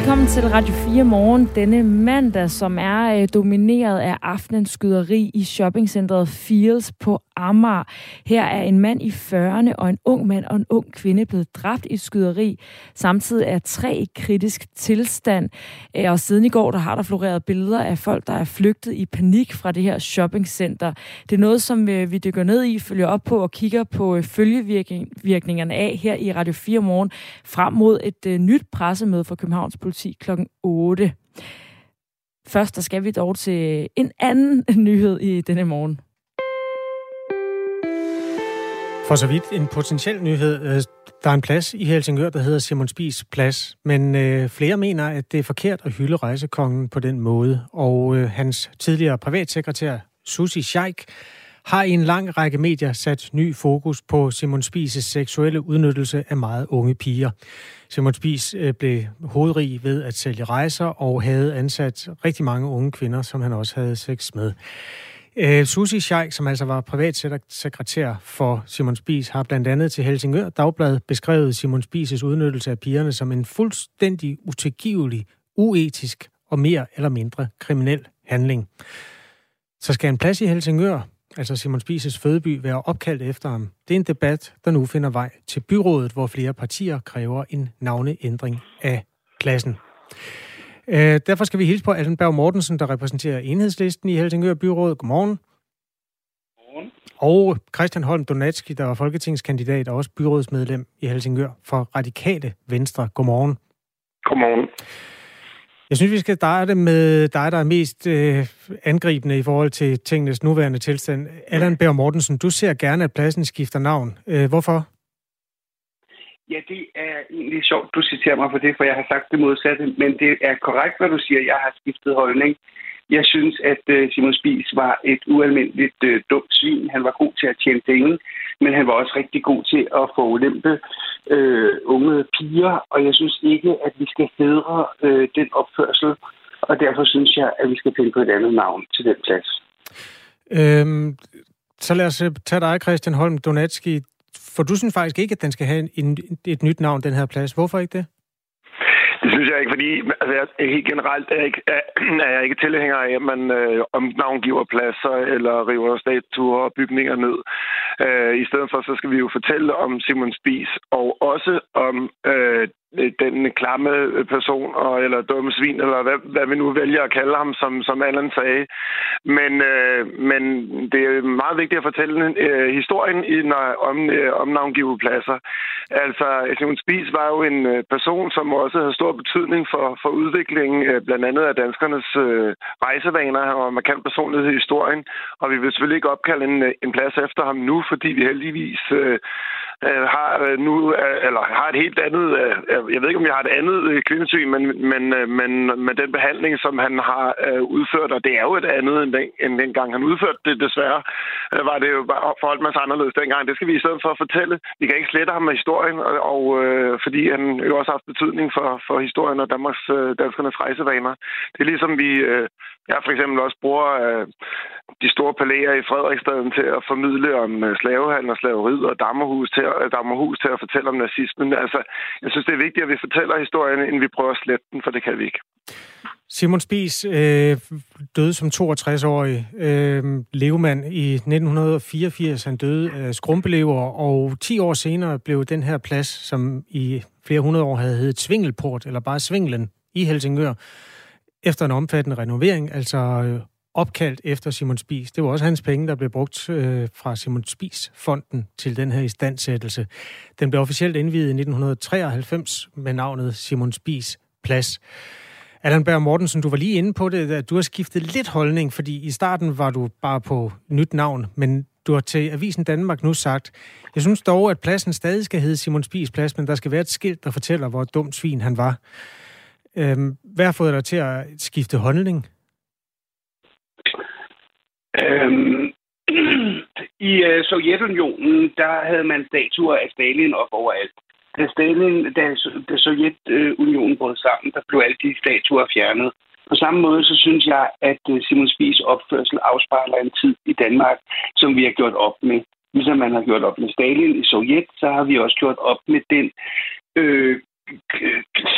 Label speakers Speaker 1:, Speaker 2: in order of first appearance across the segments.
Speaker 1: Velkommen til Radio 4 Morgen denne mandag, som er øh, domineret af aftenens skyderi i shoppingcentret Fields på Amager. Her er en mand i 40'erne og en ung mand og en ung kvinde blevet dræbt i et skyderi. Samtidig er tre i kritisk tilstand. Øh, og siden i går, der har der floreret billeder af folk, der er flygtet i panik fra det her shoppingcenter. Det er noget, som øh, vi dykker ned i, følger op på og kigger på øh, følgevirkningerne af her i Radio 4 Morgen frem mod et nyt pressemøde for Københavns politi kl. 8. Først der skal vi dog til en anden nyhed i denne morgen.
Speaker 2: For så vidt en potentiel nyhed. Øh, der er en plads i Helsingør, der hedder Simon Spies Plads, men øh, flere mener, at det er forkert at hylde rejsekongen på den måde. Og øh, hans tidligere privatsekretær, Susi Scheik, har i en lang række medier sat ny fokus på Simon Spies' seksuelle udnyttelse af meget unge piger. Simon Spies øh, blev hovedrig ved at sælge rejser og havde ansat rigtig mange unge kvinder, som han også havde sex med. Øh, Susi Scheik, som altså var privatsekretær for Simon Spies, har blandt andet til Helsingør Dagblad beskrevet Simon Spies' udnyttelse af pigerne som en fuldstændig utilgivelig, uetisk og mere eller mindre kriminel handling. Så skal en plads i Helsingør, altså Simon Spies' fødeby, være opkaldt efter ham. Det er en debat, der nu finder vej til byrådet, hvor flere partier kræver en navneændring af pladsen. Øh, derfor skal vi hilse på Allen Berg Mortensen, der repræsenterer enhedslisten i Helsingør Byråd. Godmorgen. Godmorgen. Og Christian Holm Donatski, der er folketingskandidat og også byrådsmedlem i Helsingør for Radikale Venstre. Godmorgen.
Speaker 3: Godmorgen.
Speaker 2: Jeg synes, vi skal starte med dig, der er mest øh, angribende i forhold til tingenes nuværende tilstand. Allan Berg Mortensen, du ser gerne, at pladsen skifter navn. Øh, hvorfor?
Speaker 3: Ja, det er egentlig sjovt, du citerer mig for det, for jeg har sagt det modsatte. Men det er korrekt, hvad du siger. Jeg har skiftet holdning. Jeg synes, at øh, Simon Spies var et ualmindeligt øh, dumt svin. Han var god til at tjene penge, men han var også rigtig god til at få ulempe øh, unge piger. Og jeg synes ikke, at vi skal hedre øh, den opførsel. Og derfor synes jeg, at vi skal finde på et andet navn til den plads.
Speaker 2: Øhm, så lad os øh, tage dig, Christian Holm Donatski. For du synes faktisk ikke, at den skal have en, et nyt navn, den her plads. Hvorfor ikke det?
Speaker 3: Det synes jeg ikke, fordi altså, jeg, helt generelt er jeg ikke, er, er jeg ikke tilhænger af, at man øh, omnavngiver pladser eller river statuer og bygninger ned. Øh, I stedet for, så skal vi jo fortælle om Simon Spies og også om øh, den klamme person, og, eller dumme svin, eller hvad, hvad vi nu vælger at kalde ham, som, som Allan sagde. Men, øh, men det er meget vigtigt at fortælle øh, historien i, når, om, øh, om navngive pladser. Altså, Simon Spies var jo en øh, person, som også havde stor betydning for, for udviklingen, øh, blandt andet af danskernes øh, rejsevaner. Han var markant personlighed i historien, og vi vil selvfølgelig ikke opkalde en, øh, en plads efter ham nu, fordi vi heldigvis øh, øh, har øh, nu, øh, eller har et helt andet, øh, øh, jeg ved ikke, om jeg har et andet øh, kvindesyn, men, men, øh, men med den behandling, som han har øh, udført, og det er jo et andet end, den, end dengang han udførte det, desværre, øh, var det jo forholdt man sig anderledes dengang. Det skal vi i stedet for at fortælle. Vi kan ikke slette ham med historien, og, og øh, fordi han jo også har haft betydning for, for historien og Danmarks, øh, danskernes rejsevaner. Det er ligesom vi, øh, jeg for eksempel også bruger øh, de store palæer i Frederiksstaden til at formidle om øh, slavehandel og slaveriet og Dammerhus til, at, øh, Dammerhus til at fortælle om nazismen. Altså, jeg synes, det er vigtigt, at vi fortæller historien, inden vi prøver at slette den, for det kan vi ikke.
Speaker 2: Simon Spies øh, døde som 62-årig øh, levemand i 1984. Han døde af skrumpelever, og 10 år senere blev den her plads, som i flere hundrede år havde heddet Svingelport, eller bare Svinglen i Helsingør, efter en omfattende renovering, altså øh, opkaldt efter Simon Spies. Det var også hans penge, der blev brugt øh, fra Simon Spies-fonden til den her istandsættelse. Den blev officielt indviet i 1993 med navnet Simon Spies Plads. Allan Berg Mortensen, du var lige inde på det, at du har skiftet lidt holdning, fordi i starten var du bare på nyt navn, men du har til Avisen Danmark nu sagt, jeg synes dog, at pladsen stadig skal hedde Simon Spies Plads, men der skal være et skilt, der fortæller, hvor dumt svin han var. Øhm, hvad har fået dig til at skifte holdning?
Speaker 3: Øhm, I øh, Sovjetunionen, der havde man statuer af Stalin op overalt. Da, Stalin, da, da Sovjetunionen brød sammen, der blev alle de statuer fjernet. På samme måde, så synes jeg, at øh, Simon Spies opførsel afspejler en tid i Danmark, som vi har gjort op med. Ligesom man har gjort op med Stalin i Sovjet, så har vi også gjort op med den øh,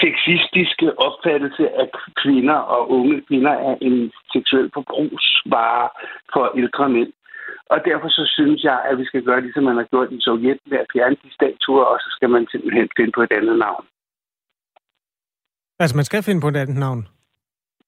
Speaker 4: sexistiske opfattelse af kvinder og unge kvinder er en seksuel forbrugsvare for ældre mænd. Og derfor så synes jeg, at vi skal gøre ligesom man har gjort i Sovjet med at fjerne de statuer, og så skal man simpelthen finde på et andet navn.
Speaker 2: Altså, man skal finde på et andet navn?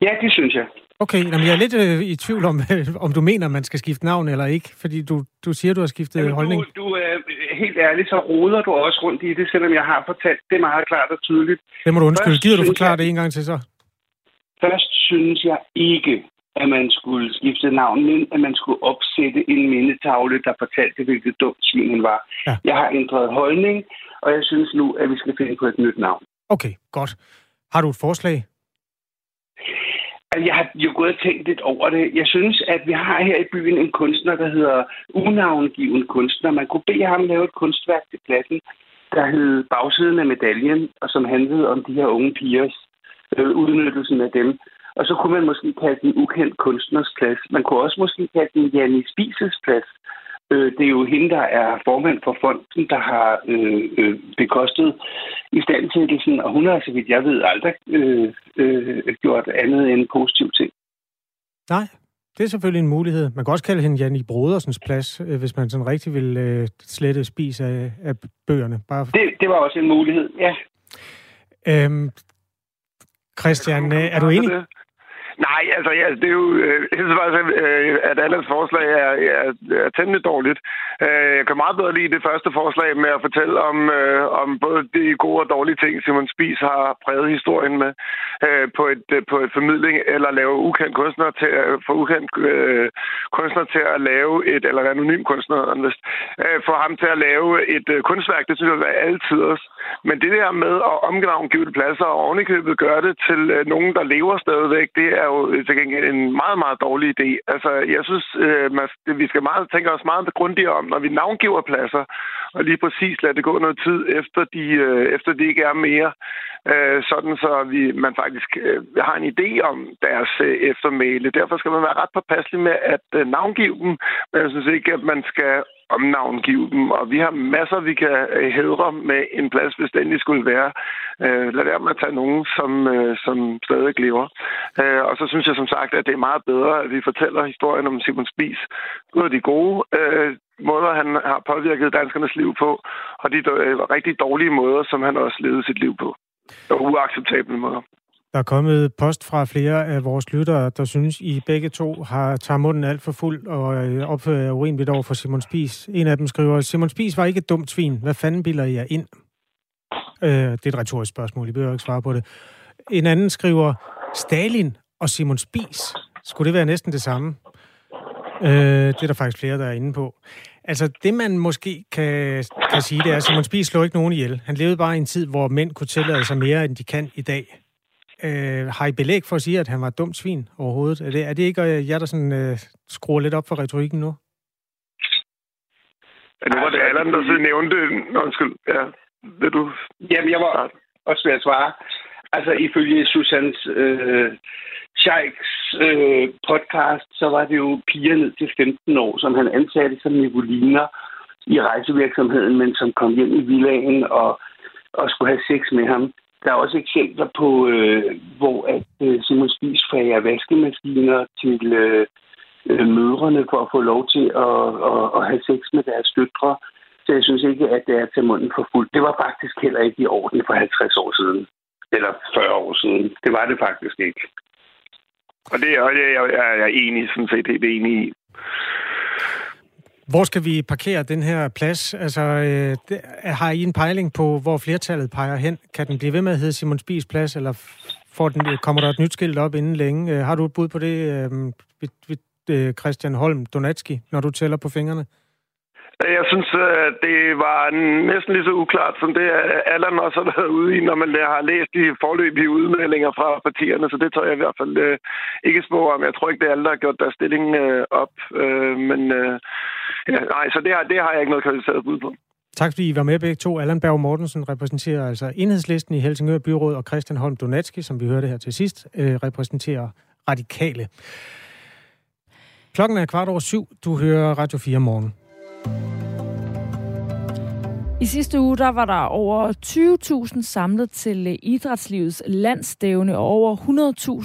Speaker 4: Ja, det synes jeg.
Speaker 2: Okay, jamen jeg er lidt øh, i tvivl om, om du mener, man skal skifte navn eller ikke, fordi du, du siger, du har skiftet jamen, holdning.
Speaker 4: Du, du er helt ærligt, så roder du også rundt i det, selvom jeg har fortalt det meget klart og tydeligt.
Speaker 2: Det må du undskylde. Gider du forklare jeg, det en gang til så?
Speaker 4: Først synes jeg ikke, at man skulle skifte navn, men at man skulle opsætte en mindetavle, der fortalte, hvilket dumt svin han var. Ja. Jeg har ændret holdning, og jeg synes nu, at vi skal finde på et nyt navn.
Speaker 2: Okay, godt. Har du et forslag?
Speaker 4: Altså, jeg har jo gået og tænkt lidt over det. Jeg synes, at vi har her i byen en kunstner, der hedder unavngiven kunstner. Man kunne bede ham lave et kunstværk til pladsen, der hed Bagsiden af medaljen, og som handlede om de her unge pigers øh, udnyttelsen af dem. Og så kunne man måske kalde den ukendt kunstners plads. Man kunne også måske kalde den Janni Spises plads. Øh, det er jo hende, der er formand for fonden, der har øh, øh, bekostet i standsættelsen, og hun har, så vidt jeg ved, aldrig øh, øh, gjort andet end positiv ting.
Speaker 2: Nej, det er selvfølgelig en mulighed. Man kan også kalde hende Janni Brodersens plads, øh, hvis man sådan rigtig vil øh, slette spis af, af bøgerne.
Speaker 4: Bare... Det, det var også en mulighed, ja.
Speaker 2: Øhm, Christian, øh, er du enig?
Speaker 3: Nej, altså, ja, det er jo... Øh, jeg synes faktisk, øh, at alles forslag er, er, er temmelig dårligt. Øh, jeg kan meget bedre lide det første forslag med at fortælle om, øh, om både de gode og dårlige ting, Simon Spies har præget historien med øh, på, et, øh, på et formidling, eller lave ukendt kunstner til, få ukendt øh, kunstner til at lave et, eller anonym kunstner, øh, for ham til at lave et øh, kunstværk, det synes jeg er altid også. Men det der med at omgravne givet pladser og ovenikøbet gøre det til øh, nogen, der lever stadigvæk, det er jo til gengæld en meget, meget dårlig idé. Altså, jeg synes, øh, man, vi skal meget, tænke os meget grundigere om, når vi navngiver pladser, og lige præcis lade det gå noget tid, efter de, øh, efter de ikke er mere, øh, sådan så vi, man faktisk øh, har en idé om deres øh, eftermæle. Derfor skal man være ret påpasselig med at øh, navngive dem, men jeg synes ikke, at man skal omnavngive dem, og vi har masser, vi kan øh, hædre med en plads, hvis den endelig skulle være. Øh, lad være med at tage nogen, som, øh, som stadig lever. Øh, og så synes jeg som sagt, at det er meget bedre, at vi fortæller historien om Simon Spies ud af de gode øh, måder, han har påvirket danskernes liv på, og de øh, rigtig dårlige måder, som han også levede sit liv på. Og uacceptable måder.
Speaker 2: Der er kommet post fra flere af vores lyttere, der synes, I begge to har tager munden alt for fuld og øh, opfører urimeligt over for Simon Spis. En af dem skriver, Simon Spis var ikke et dumt svin. Hvad fanden bilder I jer ind? Øh, det er et retorisk spørgsmål, I behøver ikke svare på det. En anden skriver, Stalin og Simon Spis. Skulle det være næsten det samme? Øh, det er der faktisk flere, der er inde på. Altså, det man måske kan, kan sige, det er, at Simon Spies slog ikke nogen ihjel. Han levede bare i en tid, hvor mænd kunne tillade sig mere, end de kan i dag. Øh, har I belæg for at sige, at han var et dumt svin overhovedet? Er det, er det ikke øh, jer, der sådan, øh, skruer lidt op for retorikken nu?
Speaker 3: Ja, nu var det Allan, der så nævnte... Undskyld, ja. Vil du...
Speaker 4: Jamen, jeg var også ved at svare. Altså, ifølge Susans øh, Scheiks øh, podcast, så var det jo piger ned til 15 år, som han ansatte som Nicoliner i rejsevirksomheden, men som kom hjem i villagen og, og skulle have sex med ham. Der er også eksempler på, øh, hvor at øh, Simon Spies fager vaskemaskiner til øh, øh, mødrene for at få lov til at, at, at have sex med deres døtre. Så jeg synes ikke, at det er til munden for fuldt. Det var faktisk heller ikke i orden for 50 år siden. Eller 40 år siden. Det var det faktisk ikke.
Speaker 3: Og det er jeg, jeg er enig, sådan set helt enig i.
Speaker 2: Hvor skal vi parkere den her plads? Altså, øh, det, har I en pejling på, hvor flertallet peger hen? Kan den blive ved med at hedde Simon Spies plads, eller får den, kommer der et nyt skilt op inden længe? Øh, har du et bud på det, øh, Christian Holm Donatski, når du tæller på fingrene?
Speaker 3: Jeg synes, øh, det var næsten lige så uklart, som det øh, Allan også har været ude i, når man har læst de forløbige udmeldinger fra partierne, så det tør jeg i hvert fald øh, ikke spå om. Jeg tror ikke, det er alle, der har gjort deres stilling op. Men ja, nej, så det har, det har jeg ikke noget kvalificeret bud på.
Speaker 2: Tak fordi I var med begge to. Allan Berg Mortensen repræsenterer altså enhedslisten i Helsingør Byråd, og Christian Holm Donatski, som vi hørte her til sidst, repræsenterer radikale. Klokken er kvart over syv. Du hører Radio 4 morgen.
Speaker 1: I sidste uge der var der over 20.000 samlet til øh, idrætslivets landstævne, og over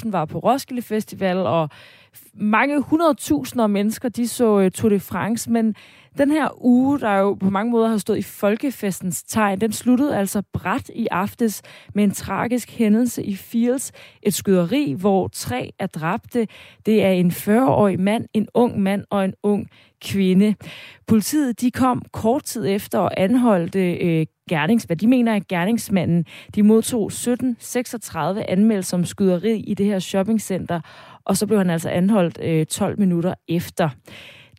Speaker 1: 100.000 var på Roskilde Festival, og mange 100.000 mennesker de så øh, Tour de France, men den her uge, der jo på mange måder har stået i folkefestens tegn, den sluttede altså bræt i aftes med en tragisk hændelse i Fields. Et skyderi, hvor tre er dræbte. Det er en 40-årig mand, en ung mand og en ung kvinde. Politiet de kom kort tid efter og anholdte øh, gernings, hvad de mener er gerningsmanden. De modtog 1736 anmeldelser om skyderi i det her shoppingcenter, og så blev han altså anholdt øh, 12 minutter efter.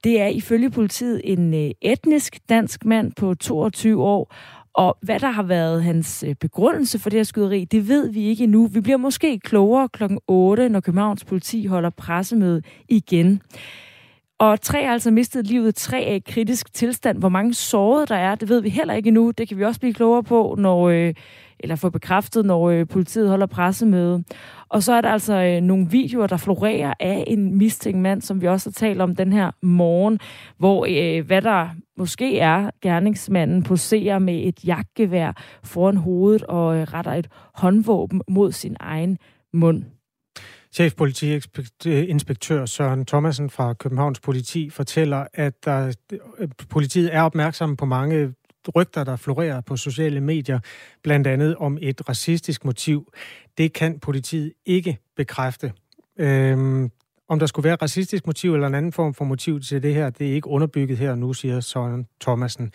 Speaker 1: Det er ifølge politiet en øh, etnisk dansk mand på 22 år, og hvad der har været hans øh, begrundelse for det her skyderi, det ved vi ikke endnu. Vi bliver måske klogere klokken 8, når Københavns politi holder pressemøde igen. Og tre har altså mistet livet, tre er i kritisk tilstand. Hvor mange sårede der er, det ved vi heller ikke endnu. Det kan vi også blive klogere på, når, øh, eller få bekræftet, når øh, politiet holder pressemøde. Og så er der altså øh, nogle videoer, der florerer af en mistænkt mand, som vi også har talt om den her morgen, hvor øh, hvad der måske er gerningsmanden poserer med et jagtgevær foran hovedet og øh, retter et håndvåben mod sin egen mund.
Speaker 2: Chefpolitiinspektør Søren Thomasen fra Københavns Politi fortæller, at der, øh, politiet er opmærksom på mange rygter, der florerer på sociale medier, blandt andet om et racistisk motiv. Det kan politiet ikke bekræfte. Øhm, om der skulle være et racistisk motiv eller en anden form for motiv til det her, det er ikke underbygget her nu, siger Søren Thomasen.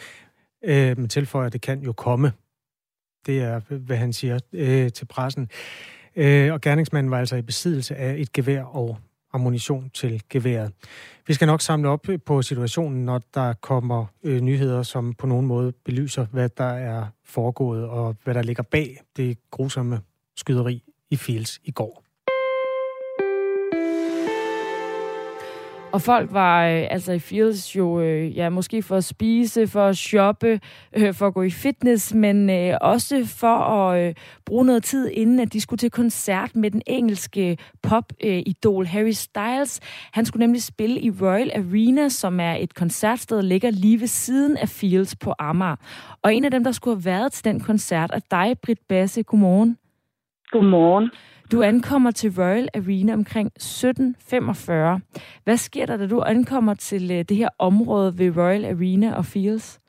Speaker 2: Øh, men tilføjer, at det kan jo komme. Det er, hvad han siger øh, til pressen. Øh, og gerningsmanden var altså i besiddelse af et gevær og ammunition til geværet. Vi skal nok samle op øh, på situationen, når der kommer øh, nyheder, som på nogen måde belyser, hvad der er foregået og hvad der ligger bag det grusomme skyderi i Fields i går.
Speaker 1: Og folk var øh, altså i Fields jo, øh, ja, måske for at spise, for at shoppe, øh, for at gå i fitness, men øh, også for at øh, bruge noget tid, inden at de skulle til koncert med den engelske pop-idol øh, Harry Styles. Han skulle nemlig spille i Royal Arena, som er et koncertsted, der ligger lige ved siden af Fields på Amager. Og en af dem, der skulle have været til den koncert, er dig, Britt Basse. Godmorgen.
Speaker 5: Godmorgen.
Speaker 1: Du ankommer til Royal Arena omkring 17.45. Hvad sker der, da du ankommer til øh, det her område ved Royal Arena og Fields?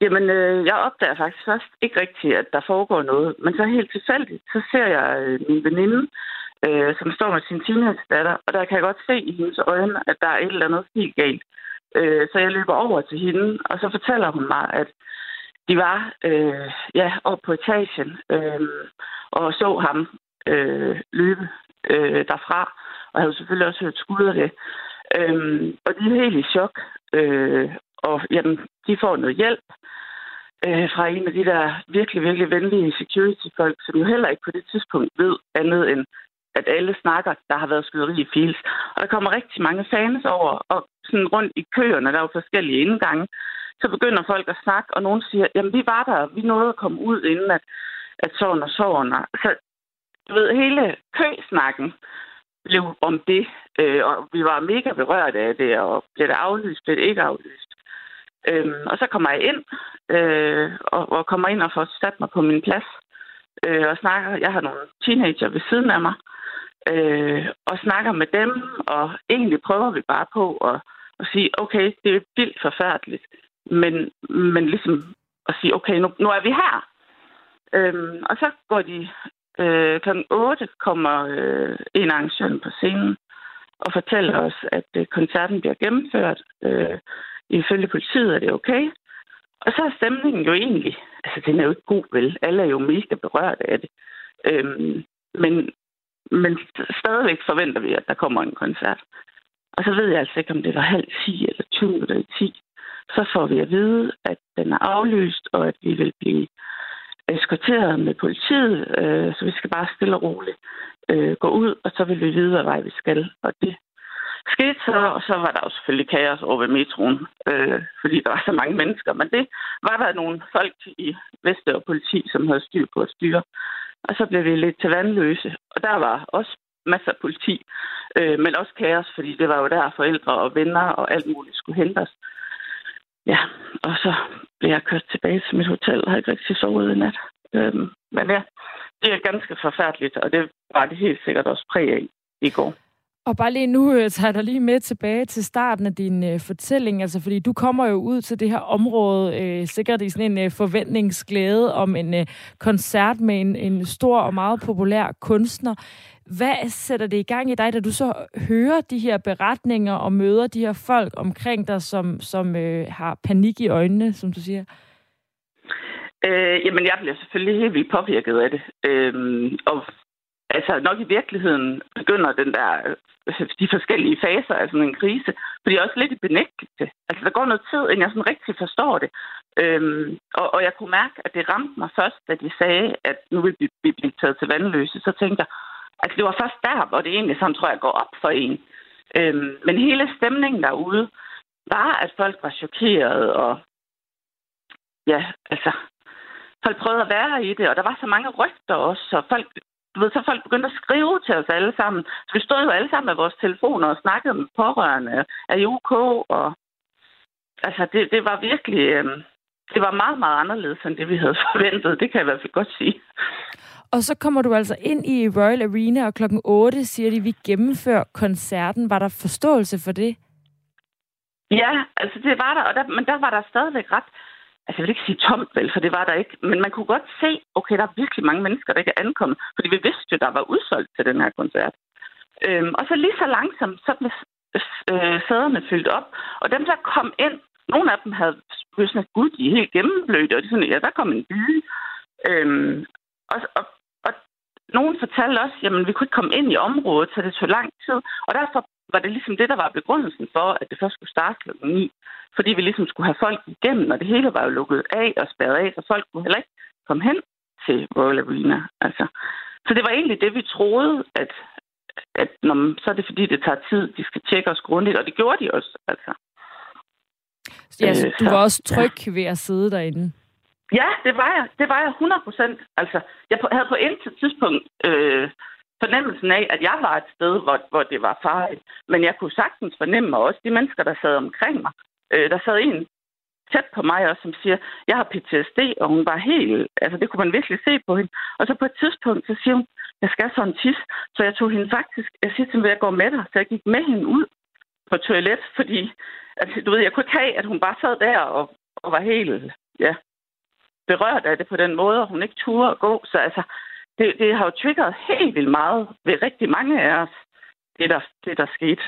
Speaker 5: Jamen, øh, jeg opdager faktisk først ikke rigtigt, at der foregår noget. Men så helt tilfældigt, så ser jeg øh, min veninde, øh, som står med sin teenage-datter, og der kan jeg godt se i hendes øjne, at der er et eller andet helt galt. Øh, så jeg løber over til hende, og så fortæller hun mig, at de var øh, ja, oppe på etagen øh, og så ham øh, løbe øh, derfra, og havde selvfølgelig også hørt skud af det. Øhm, og de er helt i chok, øh, og jamen, de får noget hjælp øh, fra en af de der virkelig, virkelig venlige security-folk, som jo heller ikke på det tidspunkt ved andet end, at alle snakker, der har været skyderi i Fields. Og der kommer rigtig mange fans over, og sådan rundt i køerne, der er jo forskellige indgange, så begynder folk at snakke, og nogen siger, jamen vi var der, vi nåede at komme ud, inden at, at sådan og sådan. Så du ved, hele køsnakken blev om det, øh, og vi var mega berørt af det, og blev det aflyst, blev det ikke aflyst. Øhm, og så kommer jeg ind, øh, og, og kommer ind og får sat mig på min plads, øh, og snakker, jeg har nogle teenager ved siden af mig, øh, og snakker med dem, og egentlig prøver vi bare på at, at sige, okay, det er vildt forfærdeligt, men, men ligesom at sige, okay, nu, nu er vi her. Øhm, og så går de Øh, kl. 8 kommer øh, en arrangør på scenen og fortæller os, at øh, koncerten bliver gennemført. Øh, ifølge politiet er det okay. Og så er stemningen jo egentlig, altså den er jo ikke god vel. Alle er jo mega berørt af det. Øhm, men, men stadigvæk forventer vi, at der kommer en koncert. Og så ved jeg altså ikke, om det var halv 10 eller 20 eller 10. Så får vi at vide, at den er aflyst, og at vi vil blive eskorteret med politiet, øh, så vi skal bare stille og roligt øh, gå ud, og så vil vi vide, hvad vej vi skal. Og det skete så, og så var der jo selvfølgelig kaos over ved metroen, øh, fordi der var så mange mennesker. Men det var der nogle folk i Vester politi, som havde styr på at styre. Og så blev vi lidt til vandløse, og der var også masser af politi, øh, men også kaos, fordi det var jo der forældre og venner og alt muligt skulle hente os ja, og så blev jeg kørt tilbage til mit hotel og har ikke rigtig sovet i nat. Øhm, men ja, det er ganske forfærdeligt, og det var det helt sikkert også præg af i går.
Speaker 1: Og bare lige nu øh, tager jeg dig lige med tilbage til starten af din øh, fortælling, altså fordi du kommer jo ud til det her område, øh, sikkert i sådan en øh, forventningsglæde om en øh, koncert med en, en stor og meget populær kunstner. Hvad sætter det i gang i dig, da du så hører de her beretninger og møder de her folk omkring dig, som, som øh, har panik i øjnene, som du siger?
Speaker 5: Øh, jamen, jeg bliver selvfølgelig helt vildt påvirket af det. Øh, og altså nok i virkeligheden begynder den der, øh, de forskellige faser af sådan en krise, fordi jeg er også lidt i benægtelse. Altså der går noget tid, inden jeg sådan rigtig forstår det. Øhm, og, og jeg kunne mærke, at det ramte mig først, da de sagde, at nu vil vi, vi blive taget til vandløse. Så tænkte jeg, altså det var først der, hvor det egentlig sådan, tror jeg, går op for en. Øhm, men hele stemningen derude var, at folk var chokeret, og ja, altså, folk prøvede at være i det, og der var så mange rygter også, og folk du ved, så folk begyndte at skrive til os alle sammen. Så vi stod jo alle sammen med vores telefoner og snakkede med pårørende af UK, og altså, det, det var virkelig... Øh, det var meget, meget anderledes end det, vi havde forventet. Det kan jeg i hvert fald godt sige.
Speaker 1: Og så kommer du altså ind i Royal Arena, og klokken 8 siger de, at vi gennemfører koncerten. Var der forståelse for det?
Speaker 5: Ja, altså det var der, og der, men der var der stadigvæk ret altså jeg vil ikke sige tomt vel, for det var der ikke, men man kunne godt se, okay, der er virkelig mange mennesker, der ikke er ankommet, fordi vi vidste jo, der var udsolgt til den her koncert. Øhm, og så lige så langsomt, så blev øh, sæderne fyldt op, og dem, der kom ind, nogle af dem havde jo sådan, gud, de er helt gennemblødte, og de sådan, ja, der kom en by. Øhm, og, og, og nogen fortalte også, jamen, vi kunne ikke komme ind i området, så det tog lang tid, og derfor var det ligesom det, der var begrundelsen for, at det først skulle starte kl. 9. Fordi vi ligesom skulle have folk igennem, og det hele var jo lukket af og spærret af, så folk kunne heller ikke komme hen til Royal Arena. Altså. Så det var egentlig det, vi troede, at, at når, så er det fordi, det tager tid, de skal tjekke os grundigt, og det gjorde de også. Altså.
Speaker 1: Ja, så du var også tryg ja. ved at sidde derinde?
Speaker 5: Ja, det var jeg. Det var jeg 100 procent. Altså, jeg havde på intet tidspunkt øh, fornemmelsen af, at jeg var et sted, hvor, hvor det var farligt. Men jeg kunne sagtens fornemme også de mennesker, der sad omkring mig. Øh, der sad en tæt på mig også, som siger, jeg har PTSD, og hun var helt... Altså, det kunne man virkelig se på hende. Og så på et tidspunkt, så siger hun, jeg skal sådan tis. Så jeg tog hende faktisk... Jeg siger til hende, jeg går med dig. Så jeg gik med hende ud på toilet, fordi... Altså, du ved, jeg kunne ikke have, at hun bare sad der og, og var helt... Ja, berørt af det på den måde, og hun ikke turde at gå. Så altså, det, det har jo triggeret helt vildt meget ved rigtig mange af os, det der, det der skete.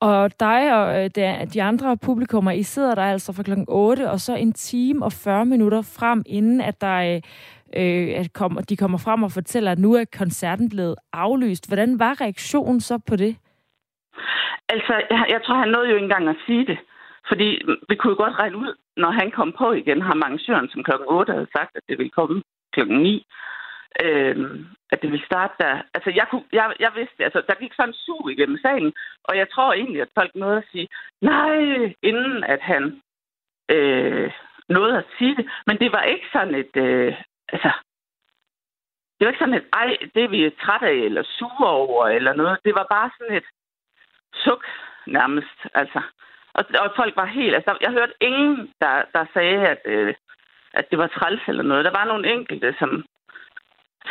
Speaker 1: Og dig og øh, de andre publikummer, I sidder der altså fra klokken 8, og så en time og 40 minutter frem, inden at der øh, øh, at kom, de kommer frem og fortæller, at nu er koncerten blevet aflyst. Hvordan var reaktionen så på det?
Speaker 5: Altså, jeg, jeg tror, han nåede jo ikke engang at sige det. Fordi vi kunne jo godt regne ud, når han kom på igen, har arrangøren som klokken 8 havde sagt, at det ville komme klokken 9 øh, at det ville starte der. Altså, jeg, kunne, jeg, jeg vidste, altså, der gik sådan en sug igennem salen, og jeg tror egentlig, at folk nåede at sige, nej, inden at han øh, nåede at sige det. Men det var ikke sådan et, øh, altså, det var ikke sådan et, ej, det er vi træt af, eller sure over, eller noget. Det var bare sådan et suk, nærmest, altså. Og, og folk var helt, altså, jeg hørte ingen, der, der sagde, at, øh, at det var træls eller noget. Der var nogle enkelte, som,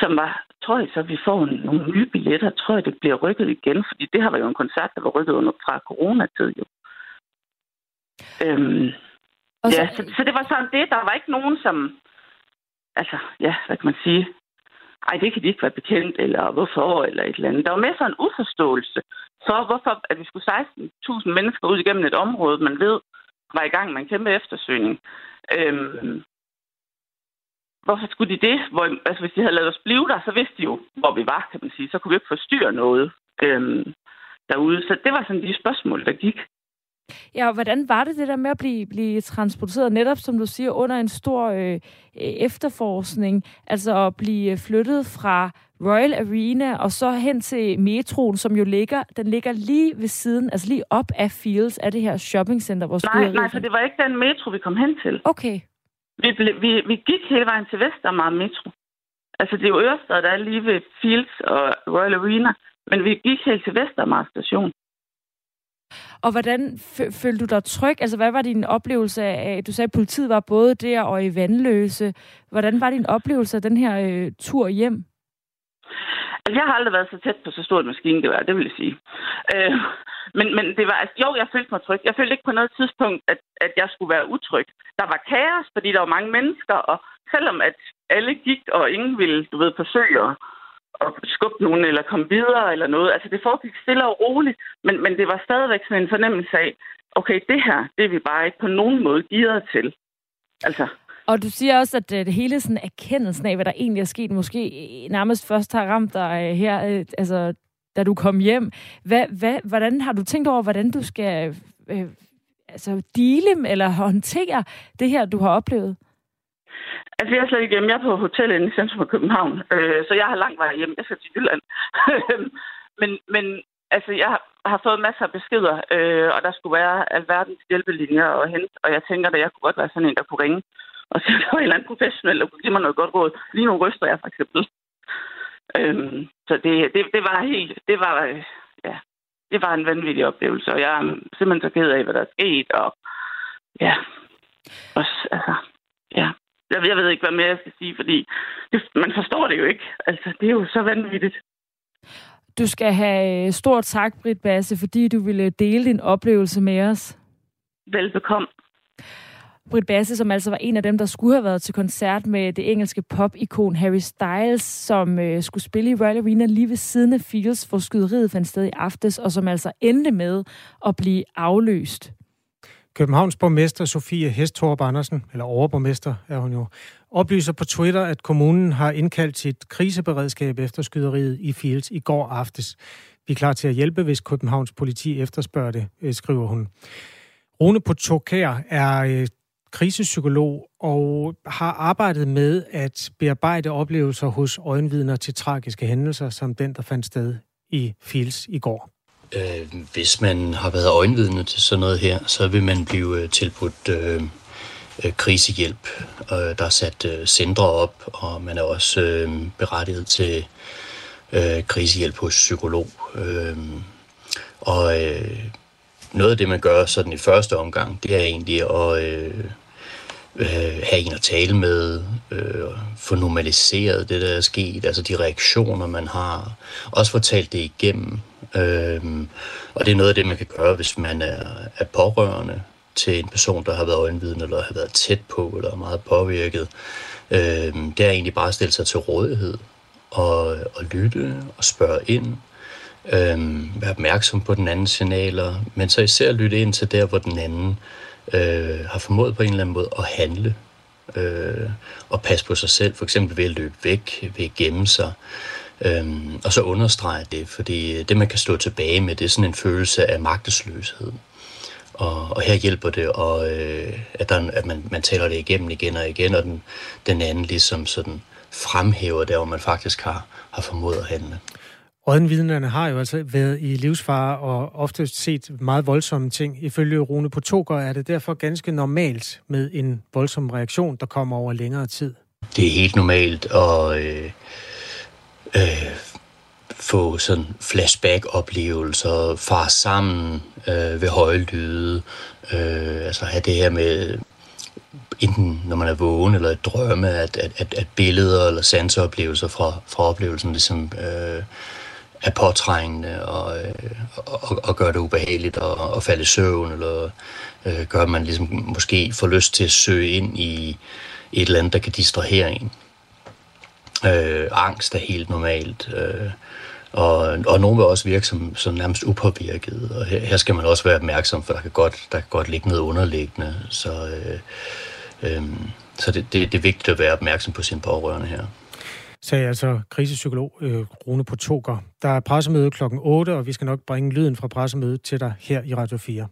Speaker 5: som var, tror jeg så, vi får nogle nye billetter, tror jeg, det bliver rykket igen, fordi det har været jo en koncert, der var rykket under fra coronatid jo. Øhm, så... Ja, så, så det var sådan det. Der var ikke nogen, som... Altså, ja, hvad kan man sige? Ej, det kan de ikke være bekendt, eller hvorfor, eller et eller andet. Der var med sådan en uforståelse for, hvorfor at vi skulle 16.000 mennesker ud igennem et område, man ved, var i gang med en kæmpe eftersøgning. Øhm, hvorfor skulle de det? Hvor, altså, hvis de havde lavet os blive der, så vidste de jo, hvor vi var, kan man sige. Så kunne vi ikke forstyrre noget øhm, derude. Så det var sådan de spørgsmål, der gik.
Speaker 1: Ja, og hvordan var det det der med at blive, blive transporteret netop, som du siger, under en stor øh, efterforskning? Altså at blive flyttet fra Royal Arena og så hen til metroen, som jo ligger, den ligger lige ved siden, altså lige op af Fields, af det her shoppingcenter, hvor
Speaker 5: Nej, nej, for det var ikke den metro, vi kom hen til.
Speaker 1: Okay.
Speaker 5: Vi, ble, vi, vi gik hele vejen til Vestermar Metro. Altså, det er jo Ørestad, der er lige ved Fields og Royal Arena. Men vi gik helt til Vestermar station.
Speaker 1: Og hvordan følte du dig tryg? Altså, hvad var din oplevelse af, du sagde, at politiet var både der og i Vandløse. Hvordan var din oplevelse af den her øh, tur hjem?
Speaker 5: Altså, jeg har aldrig været så tæt på så stort maskingevær, det vil jeg sige. Øh, men, men det var, altså, jo, jeg følte mig tryg. Jeg følte ikke på noget tidspunkt, at, at jeg skulle være utryg. Der var kaos, fordi der var mange mennesker, og selvom at alle gik, og ingen ville, du ved, forsøge at, at skubbe nogen eller komme videre eller noget. Altså, det foregik stille og roligt, men, men det var stadigvæk sådan en fornemmelse af, okay, det her, det er vi bare ikke på nogen måde givet til. Altså,
Speaker 1: og du siger også, at øh, det hele sådan erkendelsen af, hvad der egentlig er sket, måske øh, nærmest først har ramt dig øh, her, altså da du kom hjem. Hvad, hvad, hvordan har du tænkt over, hvordan du skal øh, altså, dele eller håndtere det her, du har oplevet?
Speaker 5: Altså, jeg er slet ikke hjemme. Jeg er på hotellet inde i centrum af København, øh, så jeg har lang vej hjem. Jeg skal til Jylland. men, men altså, jeg har fået masser af beskeder, øh, og der skulle være alverdens hjælpelinjer og hente, og jeg tænker, at jeg kunne godt være sådan en, der kunne ringe og så var en eller anden professionel, der kunne give mig noget godt råd. Lige nu ryster jeg for eksempel. Øhm, så det, det, det var helt, det var, ja, det var en vanvittig oplevelse, og jeg er simpelthen så ked af, hvad der er sket, og ja, også, altså, ja. Jeg, jeg ved ikke, hvad mere jeg skal sige, fordi det, man forstår det jo ikke. Altså, det er jo så vanvittigt.
Speaker 1: Du skal have stort tak, Britt Basse, fordi du ville dele din oplevelse med os.
Speaker 5: Velbekomme.
Speaker 1: Britt Basse, som altså var en af dem, der skulle have været til koncert med det engelske pop-ikon Harry Styles, som øh, skulle spille i Royal Arena lige ved siden af Fields, hvor skyderiet fandt sted i aftes, og som altså endte med at blive afløst.
Speaker 2: Københavns borgmester Sofie Hestorp Andersen, eller overborgmester er hun jo, oplyser på Twitter, at kommunen har indkaldt sit kriseberedskab efter skyderiet i Fields i går aftes. Vi er klar til at hjælpe, hvis Københavns politi efterspørger det, øh, skriver hun. Rune Potokær er øh, krisepsykolog og har arbejdet med at bearbejde oplevelser hos øjenvidner til tragiske hændelser, som den, der fandt sted i Fils i går.
Speaker 6: Øh, hvis man har været øjenvidne til sådan noget her, så vil man blive øh, tilbudt øh, øh, krisehjælp. Øh, der er sat øh, centre op, og man er også øh, berettiget til øh, krisehjælp hos psykolog. Øh, og øh, noget af det, man gør sådan i første omgang, det er egentlig at øh, øh, have en at tale med, øh, få normaliseret det, der er sket, altså de reaktioner, man har, også få talt det igennem. Øh, og det er noget af det, man kan gøre, hvis man er, er pårørende til en person, der har været øjenvidende, eller har været tæt på, eller er meget påvirket. Øh, det er egentlig bare at stille sig til rådighed, og, og lytte, og spørge ind, øh, være opmærksom på den anden signaler, men så især lytte ind til der, hvor den anden øh, øh, har formået på en eller anden måde at handle øh, og passe på sig selv, for eksempel ved at løbe væk, ved at gemme sig, øh, og så understrege det, fordi det, man kan stå tilbage med, det er sådan en følelse af magtesløshed. Og, og her hjælper det, og, øh, at, der, at man, man taler det igennem igen og igen, og den, den anden ligesom sådan fremhæver der, hvor man faktisk har, har formået at handle.
Speaker 2: Rådenvidnerne har jo altså været i livsfare og ofte set meget voldsomme ting. Ifølge Rune Potoker er det derfor ganske normalt med en voldsom reaktion, der kommer over længere tid.
Speaker 6: Det er helt normalt at øh, øh, få sådan flashback-oplevelser, far sammen øh, ved høje lyde, øh, altså have det her med enten når man er vågen eller drømme, at, at, at, at billeder eller sanseoplevelser fra, fra oplevelsen ligesom øh, er påtrængende og, øh, og, og gør det ubehageligt og, og falde i søvn, eller øh, gør, at man ligesom måske får lyst til at søge ind i et eller andet, der kan distrahere en. Øh, angst er helt normalt. Øh, og, og nogen vil også virke som, som nærmest upåvirket. Og her, her skal man også være opmærksom, for der kan godt, der kan godt ligge noget underliggende. Så, øh, øh, så det, det, det er vigtigt at være opmærksom på sine pårørende her
Speaker 2: sagde altså krisepsykolog øh, Rune Potoker. Der er pressemøde klokken 8, og vi skal nok bringe lyden fra pressemødet til dig her i Radio 4.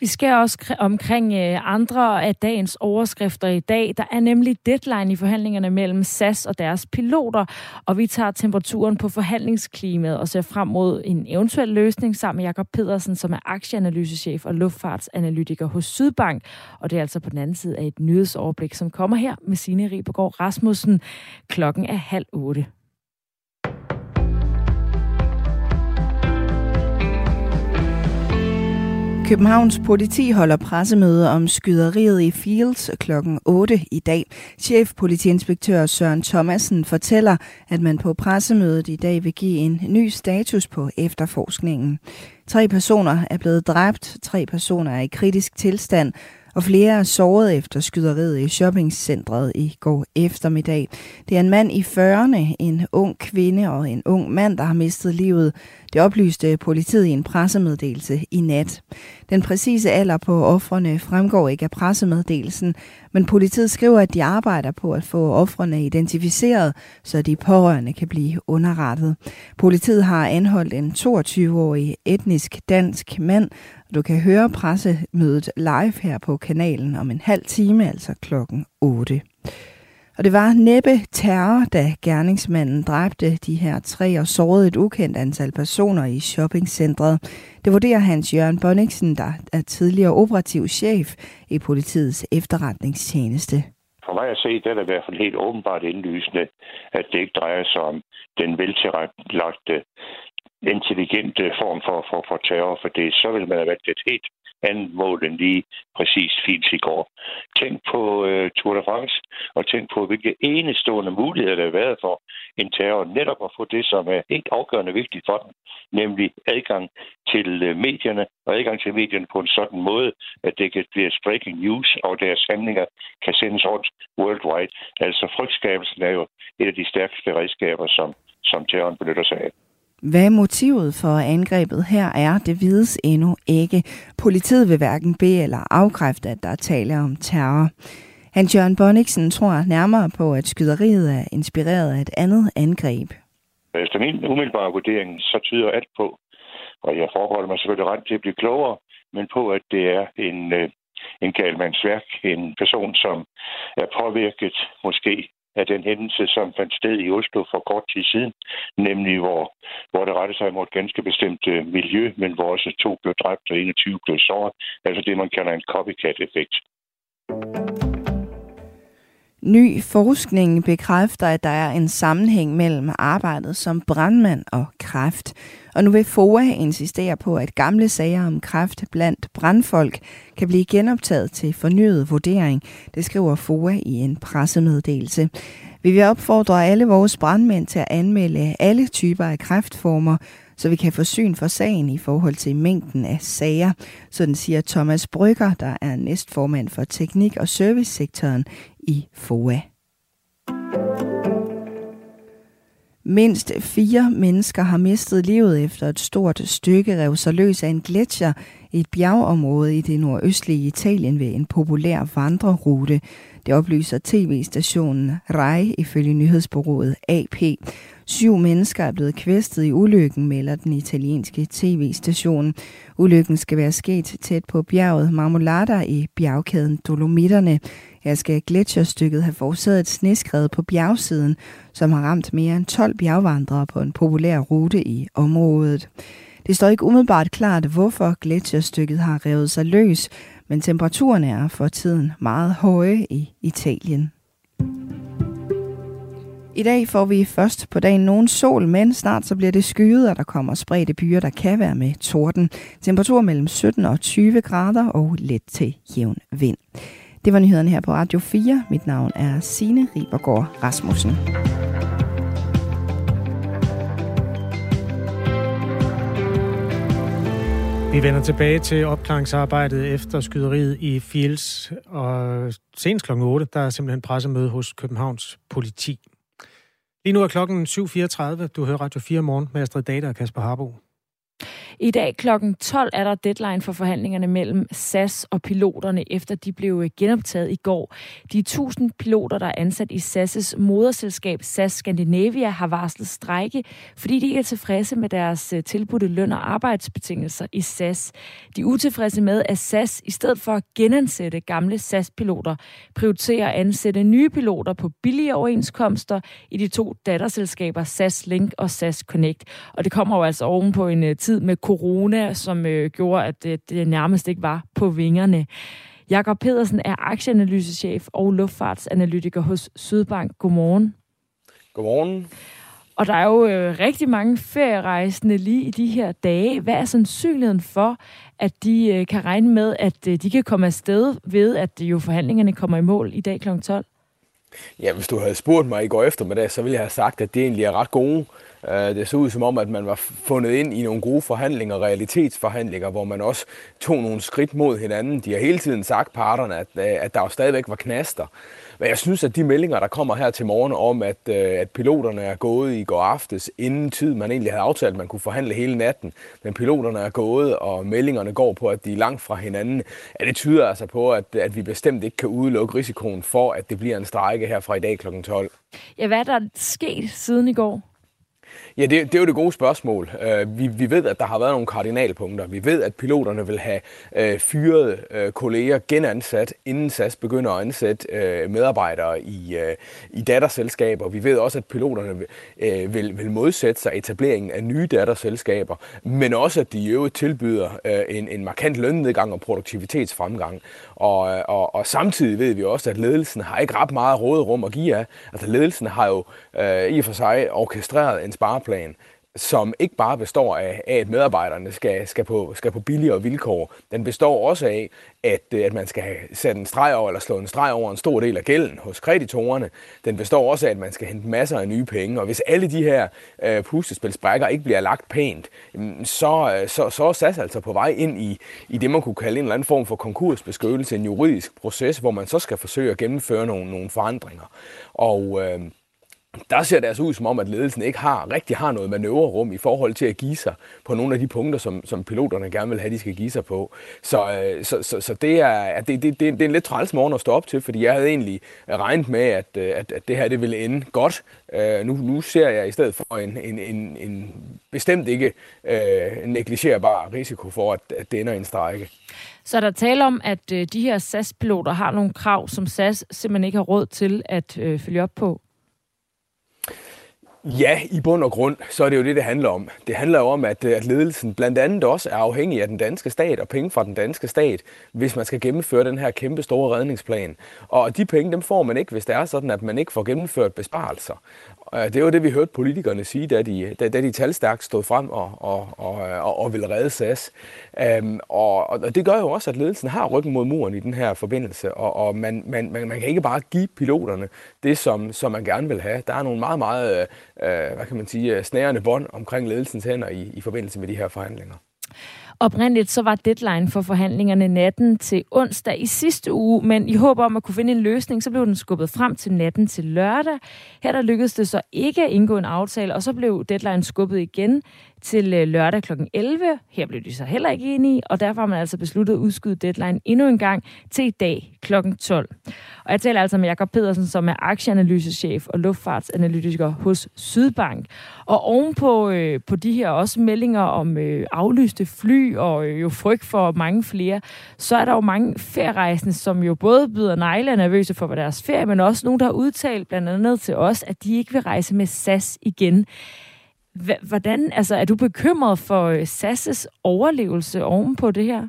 Speaker 1: Vi skal også omkring øh, andre af dagens overskrifter i dag. Der er nemlig deadline i forhandlingerne mellem SAS og deres piloter, og vi tager temperaturen på forhandlingsklimaet og ser frem mod en eventuel løsning sammen med Jakob Pedersen, som er aktieanalysechef og luftfartsanalytiker hos Sydbank. Og det er altså på den anden side af et nyhedsoverblik, som kommer her med Signe Ribergaard Rasmussen. Klokken er halv otte.
Speaker 7: Københavns politi holder pressemøde om skyderiet i Fields kl. 8 i dag. Chefpolitiinspektør Søren Thomasen fortæller, at man på pressemødet i dag vil give en ny status på efterforskningen. Tre personer er blevet dræbt, tre personer er i kritisk tilstand, og flere er såret efter skyderiet i shoppingcentret i går eftermiddag. Det er en mand i 40'erne, en ung kvinde og en ung mand, der har mistet livet. Det oplyste politiet i en pressemeddelelse i nat. Den præcise alder på offrene fremgår ikke af pressemeddelelsen, men politiet skriver, at de arbejder på at få offrene identificeret, så de pårørende kan blive underrettet. Politiet har anholdt en 22-årig etnisk dansk mand, du kan høre pressemødet live her på kanalen om en halv time, altså klokken 8. Og det var næppe terror, da gerningsmanden dræbte de her tre og sårede et ukendt antal personer i shoppingcentret. Det vurderer Hans Jørgen Bonniksen, der er tidligere operativ chef i politiets efterretningstjeneste.
Speaker 8: For mig at se, det er det i hvert fald helt åbenbart indlysende, at det ikke drejer sig om den veltilrettelagte intelligente form for, for, for terror, for det så vil man have været et helt andet mål end lige præcis fint i går. Tænk på øh, Tour de France, og tænk på, hvilke enestående muligheder der har været for en terror netop at få det, som er helt afgørende vigtigt for den, nemlig adgang til øh, medierne, og adgang til medierne på en sådan måde, at det kan blive breaking news, og deres handlinger kan sendes rundt worldwide. Altså frygtskabelsen er jo et af de stærkeste redskaber, som, som terroren benytter sig af.
Speaker 7: Hvad motivet for angrebet her er, det vides endnu ikke. Politiet vil hverken bede eller afkræfte, at der er tale om terror. Hans Jørgen Bonniksen tror nærmere på, at skyderiet er inspireret af et andet angreb.
Speaker 8: Efter min umiddelbare vurdering, så tyder alt på, og jeg forholder mig selvfølgelig ret til at blive klogere, men på, at det er en, øh, en galmandsværk, en person, som er påvirket måske af den hændelse, som fandt sted i Oslo for kort tid siden, nemlig hvor, hvor det rettede sig mod et ganske bestemt øh, miljø, men hvor også to blev dræbt og 21 blev såret. Altså det, man kalder en copycat-effekt.
Speaker 7: Ny forskning bekræfter, at der er en sammenhæng mellem arbejdet som brandmand og kræft. Og nu vil FOA insistere på, at gamle sager om kræft blandt brandfolk kan blive genoptaget til fornyet vurdering. Det skriver FOA i en pressemeddelelse. Vi vil opfordre alle vores brandmænd til at anmelde alle typer af kræftformer, så vi kan få syn for sagen i forhold til mængden af sager. Sådan siger Thomas Brygger, der er næstformand for teknik- og servicesektoren i FOA. Mindst fire mennesker har mistet livet efter et stort stykke rev sig løs af en gletsjer i et bjergområde i det nordøstlige Italien ved en populær vandrerute. Det oplyser tv-stationen RAI ifølge nyhedsbureauet AP. Syv mennesker er blevet kvæstet i ulykken, melder den italienske tv-station. Ulykken skal være sket tæt på bjerget Marmolada i bjergkæden Dolomitterne. Her skal gletsjerstykket have forårsaget et sneskred på bjergsiden, som har ramt mere end 12 bjergvandrere på en populær rute i området. Det står ikke umiddelbart klart, hvorfor gletsjerstykket har revet sig løs, men temperaturen er for tiden meget høje i Italien. I dag får vi først på dagen nogen sol, men snart så bliver det skyet, og der kommer spredte byer, der kan være med torden. Temperatur mellem 17 og 20 grader og let til jævn vind. Det var nyhederne her på Radio 4. Mit navn er Signe Ribergaard Rasmussen.
Speaker 2: Vi vender tilbage til opklaringsarbejdet efter skyderiet i Fields, og senest kl. 8, der er simpelthen pressemøde hos Københavns politi. Lige nu er klokken 7.34. Du hører Radio 4 morgen med Astrid Data og Kasper Harbo.
Speaker 1: I dag kl. 12 er der deadline for forhandlingerne mellem SAS og piloterne, efter de blev øh, genoptaget i går. De 1000 piloter, der er ansat i SAS' moderselskab SAS Scandinavia, har varslet strejke, fordi de ikke er tilfredse med deres øh, tilbudte løn og arbejdsbetingelser i SAS. De er utilfredse med, at SAS i stedet for at genansætte gamle SAS-piloter, prioriterer at ansætte nye piloter på billige overenskomster i de to datterselskaber SAS Link og SAS Connect. Og det kommer jo altså oven på en øh, tid tid med corona, som øh, gjorde, at det, det nærmest ikke var på vingerne. Jakob Pedersen er aktieanalysechef og luftfartsanalytiker hos Sydbank. Godmorgen.
Speaker 9: Godmorgen.
Speaker 1: Og der er jo øh, rigtig mange ferierejsende lige i de her dage. Hvad er sandsynligheden for, at de øh, kan regne med, at øh, de kan komme afsted ved, at jo forhandlingerne kommer i mål i dag kl. 12?
Speaker 9: Ja, hvis du havde spurgt mig i går eftermiddag, så ville jeg have sagt, at det egentlig er ret gode. Øh, det så ud som om, at man var fundet ind i nogle gode forhandlinger, realitetsforhandlinger, hvor man også tog nogle skridt mod hinanden. De har hele tiden sagt parterne, at, øh, at der jo stadigvæk var knaster. Men jeg synes, at de meldinger, der kommer her til morgen om, at, øh, at piloterne er gået i går aftes, inden tid man egentlig havde aftalt, at man kunne forhandle hele natten, men piloterne er gået, og meldingerne går på, at de er langt fra hinanden, ja, det tyder altså på, at, at vi bestemt ikke kan udelukke risikoen for, at det bliver en strejke her fra i dag kl. 12.
Speaker 1: Ja, hvad er der sket siden i går?
Speaker 9: Ja, det, det er jo det gode spørgsmål. Øh, vi, vi ved, at der har været nogle kardinalpunkter. Vi ved, at piloterne vil have øh, fyret øh, kolleger genansat, inden SAS begynder at ansætte øh, medarbejdere i, øh, i datterselskaber. Vi ved også, at piloterne øh, vil, vil modsætte sig etableringen af nye datterselskaber, men også, at de i øvrigt tilbyder øh, en, en markant lønnedgang og produktivitetsfremgang. Og, øh, og, og samtidig ved vi også, at ledelsen har ikke ret meget råderum at give af. Altså ledelsen har jo øh, i og for sig orkestreret en spareplan, som ikke bare består af, af at medarbejderne skal, skal, på, skal på billigere vilkår. Den består også af, at, øh, at man skal have sat en streg over, eller slå en streg over en stor del af gælden hos kreditorerne. Den består også af, at man skal hente masser af nye penge. Og hvis alle de her øh, pustespilsbrækker ikke bliver lagt pænt, mm, så, øh, så, så er SAS altså på vej ind i, i det, man kunne kalde en eller anden form for konkursbeskyttelse, en juridisk proces, hvor man så skal forsøge at gennemføre nogle, nogle forandringer. Og... Øh, der ser det altså ud som om, at ledelsen ikke har, rigtig har noget manøvrerum i forhold til at give sig på nogle af de punkter, som, som piloterne gerne vil have, de skal give sig på. Så, øh, så, så, så det, er, det, det, det, det er en lidt træls morgen at stå op til, fordi jeg havde egentlig regnet med, at, øh, at, at det her det ville ende godt. Uh, nu, nu ser jeg i stedet for en, en, en, en bestemt ikke uh, negligerbar risiko for, at, at det ender i en strække.
Speaker 1: Så der taler om, at de her SAS-piloter har nogle krav, som SAS simpelthen ikke har råd til at øh, følge op på?
Speaker 9: Ja, i bund og grund, så er det jo det, det handler om. Det handler jo om, at, øh, at ledelsen blandt andet også er afhængig af den danske stat og penge fra den danske stat, hvis man skal gennemføre den her kæmpe store redningsplan. Og de penge, dem får man ikke, hvis det er sådan, at man ikke får gennemført besparelser. Øh, det var det, vi hørte politikerne sige, da de, da, da de talstærkt stod frem og, og, og, og, og ville redde SAS. Øhm, og, og det gør jo også, at ledelsen har ryggen mod muren i den her forbindelse, og, og man, man, man, man kan ikke bare give piloterne det, som, som man gerne vil have. Der er nogle meget, meget øh, hvad kan man sige, øh, snærende bånd omkring ledelsens hænder i, i forbindelse med de her forhandlinger.
Speaker 1: Oprindeligt så var deadline for forhandlingerne natten til onsdag i sidste uge, men i håb om at kunne finde en løsning, så blev den skubbet frem til natten til lørdag. Her der lykkedes det så ikke at indgå en aftale, og så blev deadline skubbet igen til øh, lørdag kl. 11. Her blev de så heller ikke enige, og derfor har man altså besluttet at udskyde deadline endnu en gang til i dag kl. 12. Og jeg taler altså med Jakob Pedersen, som er aktieanalysechef og luftfartsanalytiker hos Sydbank. Og ovenpå øh, på de her også meldinger om øh, aflyste fly og øh, jo frygt for mange flere, så er der jo mange ferierejsende, som jo både byder negle og nervøse for deres ferie, men også nogen, der har udtalt blandt andet til os, at de ikke vil rejse med SAS igen. Hvordan, altså, er du bekymret for øh, Sasses SAS' overlevelse oven på det her?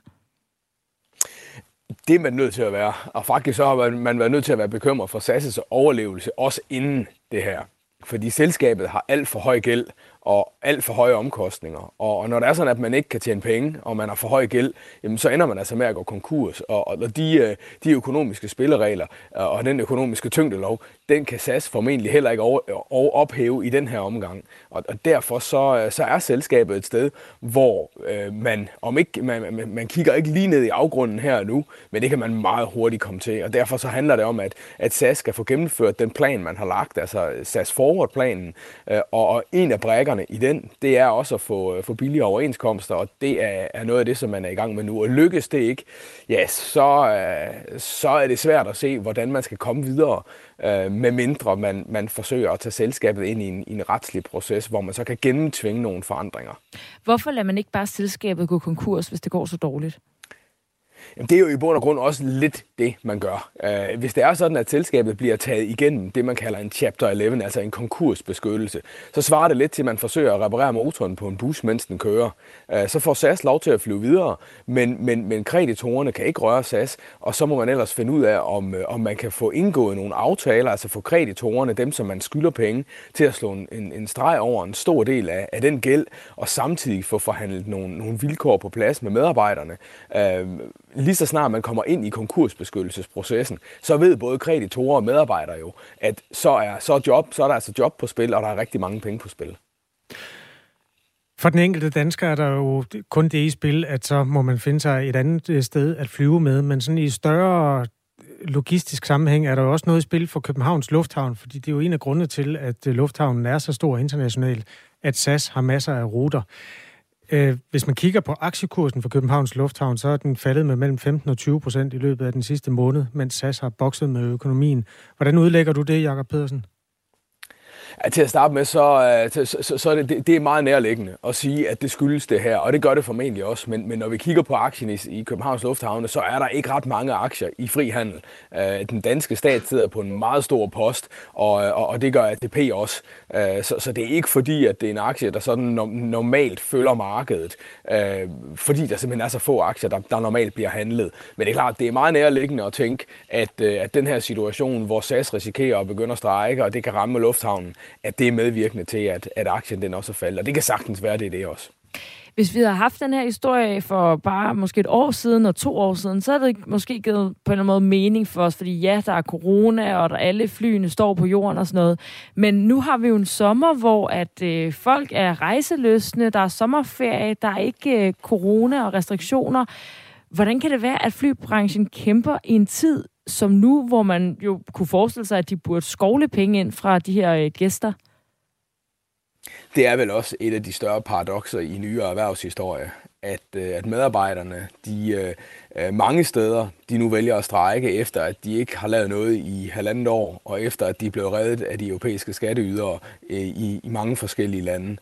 Speaker 9: Det er man nødt til at være. Og faktisk så har man været nødt til at være bekymret for SAS' overlevelse, også inden det her. Fordi selskabet har alt for høj gæld, og alt for høje omkostninger. Og, når det er sådan, at man ikke kan tjene penge, og man har for høj gæld, jamen, så ender man altså med at gå konkurs. Og, og de, øh, de økonomiske spilleregler øh, og den økonomiske tyngdelov, den kan SAS formentlig heller ikke over, over ophæve i den her omgang. Og, og derfor så, øh, så er selskabet et sted, hvor øh, man, om ikke, man, man, man kigger ikke lige ned i afgrunden her og nu, men det kan man meget hurtigt komme til. Og derfor så handler det om, at, at SAS skal få gennemført den plan, man har lagt, altså SAS Forward-planen, øh, og, og en af brækkerne i den, det er også at få, øh, få billige overenskomster, og det er, er noget af det, som man er i gang med nu. Og lykkes det ikke, ja, så, øh, så er det svært at se, hvordan man skal komme videre øh, med mindre man, man forsøger at tage selskabet ind i en, i en retslig proces, hvor man så kan gennemtvinge nogle forandringer.
Speaker 1: Hvorfor lader man ikke bare selskabet gå konkurs, hvis det går så dårligt?
Speaker 9: Jamen, det er jo i bund og grund også lidt det, man gør. Uh, hvis det er sådan, at selskabet bliver taget igennem det, man kalder en Chapter 11, altså en konkursbeskyttelse, så svarer det lidt til, at man forsøger at reparere motoren på en bus, mens den kører. Uh, så får SAS lov til at flyve videre, men, men, men kreditorerne kan ikke røre SAS, og så må man ellers finde ud af, om, øh, om man kan få indgået nogle aftaler, altså få kreditorerne, dem som man skylder penge, til at slå en, en streg over en stor del af, af den gæld, og samtidig få forhandlet nogle, nogle vilkår på plads med medarbejderne. Uh, lige så snart man kommer ind i konkursbeskyttelsesprocessen, så ved både kreditorer og medarbejdere jo, at så er, så job, så er der altså job på spil, og der er rigtig mange penge på spil.
Speaker 2: For den enkelte dansker er der jo kun det i spil, at så må man finde sig et andet øh, sted at flyve med, men sådan i større øh, logistisk sammenhæng er der jo også noget i spil for Københavns Lufthavn, fordi det er jo en af grundene til, at øh, lufthavnen er så stor internationalt, at SAS har masser af ruter. Øh, hvis man kigger på aktiekursen for Københavns Lufthavn, så er den faldet med mellem 15 og 20 procent i løbet af den sidste måned, mens SAS har bokset med økonomien. Hvordan udlægger du det, Jakob Pedersen?
Speaker 9: Ja, til at starte med, så, øh, så, så, så er det, det er meget nærliggende at sige, at det skyldes det her, og det gør det formentlig også. Men, men når vi kigger på aktien i, i Københavns Lufthavne, så er der ikke ret mange aktier i frihandel. Øh, den danske stat sidder på en meget stor post, og, øh, og, og det gør ATP også. Øh, så, så det er ikke fordi, at det er en aktie, der sådan normalt følger markedet, øh, fordi der simpelthen er så få aktier, der, der normalt bliver handlet. Men det er klart, det er meget nærliggende at tænke, at, at den her situation, hvor SAS risikerer at begynde at strække, og det kan ramme lufthavnen, at det er medvirkende til, at, at aktien den også er faldet. Og det kan sagtens være, det er det også.
Speaker 1: Hvis vi havde haft den her historie for bare måske et år siden og to år siden, så havde det måske givet på en eller anden måde mening for os, fordi ja, der er corona, og der alle flyene står på jorden og sådan noget. Men nu har vi jo en sommer, hvor at øh, folk er rejseløsne, der er sommerferie, der er ikke øh, corona og restriktioner. Hvordan kan det være, at flybranchen kæmper i en tid som nu, hvor man jo kunne forestille sig, at de burde skovle penge ind fra de her øh, gæster?
Speaker 9: Det er vel også et af de større paradoxer i nyere erhvervshistorie, at, øh, at medarbejderne, de øh, øh, mange steder, de nu vælger at strække, efter at de ikke har lavet noget i halvandet år, og efter at de er blevet reddet af de europæiske skatteydere øh, i, i mange forskellige lande.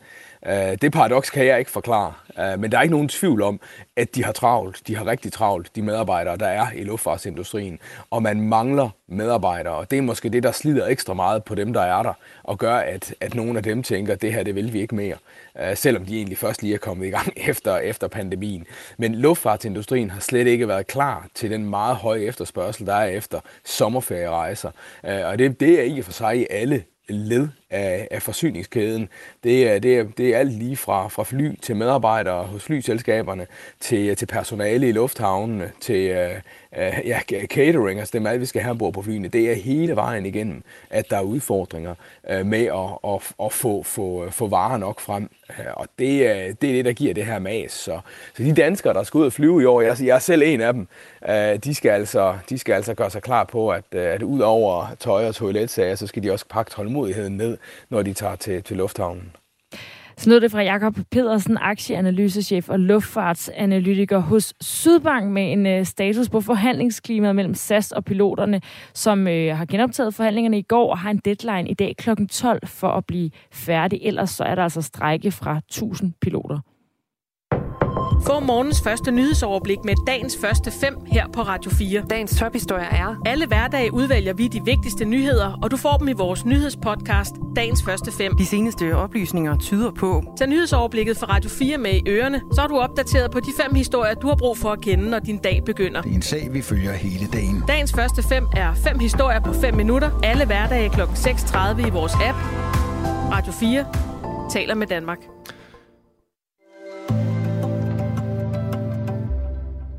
Speaker 9: Øh, det paradoks kan jeg ikke forklare, øh, men der er ikke nogen tvivl om, at de har travlt. De har rigtig travlt, de medarbejdere, der er i luftfartsindustrien. Og man mangler medarbejdere, og det er måske det, der slider ekstra meget på dem, der er der, og gør, at, at nogle af dem tænker, at det her, det vil vi ikke mere. Øh, selvom de egentlig først lige er kommet i gang efter, efter pandemien. Men luftfartsindustrien har slet ikke været klar til den meget høje efterspørgsel, der er efter sommerferierejser. Øh, og det, det er ikke for sig i alle led af, af forsyningskæden. Det er, det, er, det er alt lige fra, fra fly til medarbejdere hos flyselskaberne, til, til personale i lufthavnene, til uh, uh, ja, catering, altså det mad, vi skal have ombord på flyene. Det er hele vejen igennem, at der er udfordringer uh, med at, at, at få, få, få varer nok frem. Uh, og det, uh, det er det, der giver det her mas. Så, så de danskere, der skal ud og flyve i år, jeg, jeg er selv en af dem, uh, de, skal altså, de skal altså gøre sig klar på, at, at ud over tøj og toiletsager, så skal de også pakke tålmodigheden ned når de tager til, til lufthavnen.
Speaker 1: Så lød det fra Jakob Pedersen, aktieanalysechef og luftfartsanalytiker hos Sydbank med en øh, status på forhandlingsklimaet mellem SAS og piloterne, som øh, har genoptaget forhandlingerne i går og har en deadline i dag kl. 12 for at blive færdig. Ellers så er der altså strække fra 1000 piloter.
Speaker 10: Få morgens første nyhedsoverblik med dagens første fem her på Radio 4.
Speaker 11: Dagens tophistorie er...
Speaker 10: Alle hverdage udvælger vi de vigtigste nyheder, og du får dem i vores nyhedspodcast, dagens første fem.
Speaker 11: De seneste oplysninger tyder på...
Speaker 10: Tag nyhedsoverblikket fra Radio 4 med i ørerne, så er du opdateret på de fem historier, du har brug for at kende, når din dag begynder.
Speaker 12: Det er en sag, vi følger hele dagen.
Speaker 10: Dagens første fem er fem historier på 5 minutter. Alle hverdage kl. 6.30 i vores app. Radio 4 taler med Danmark.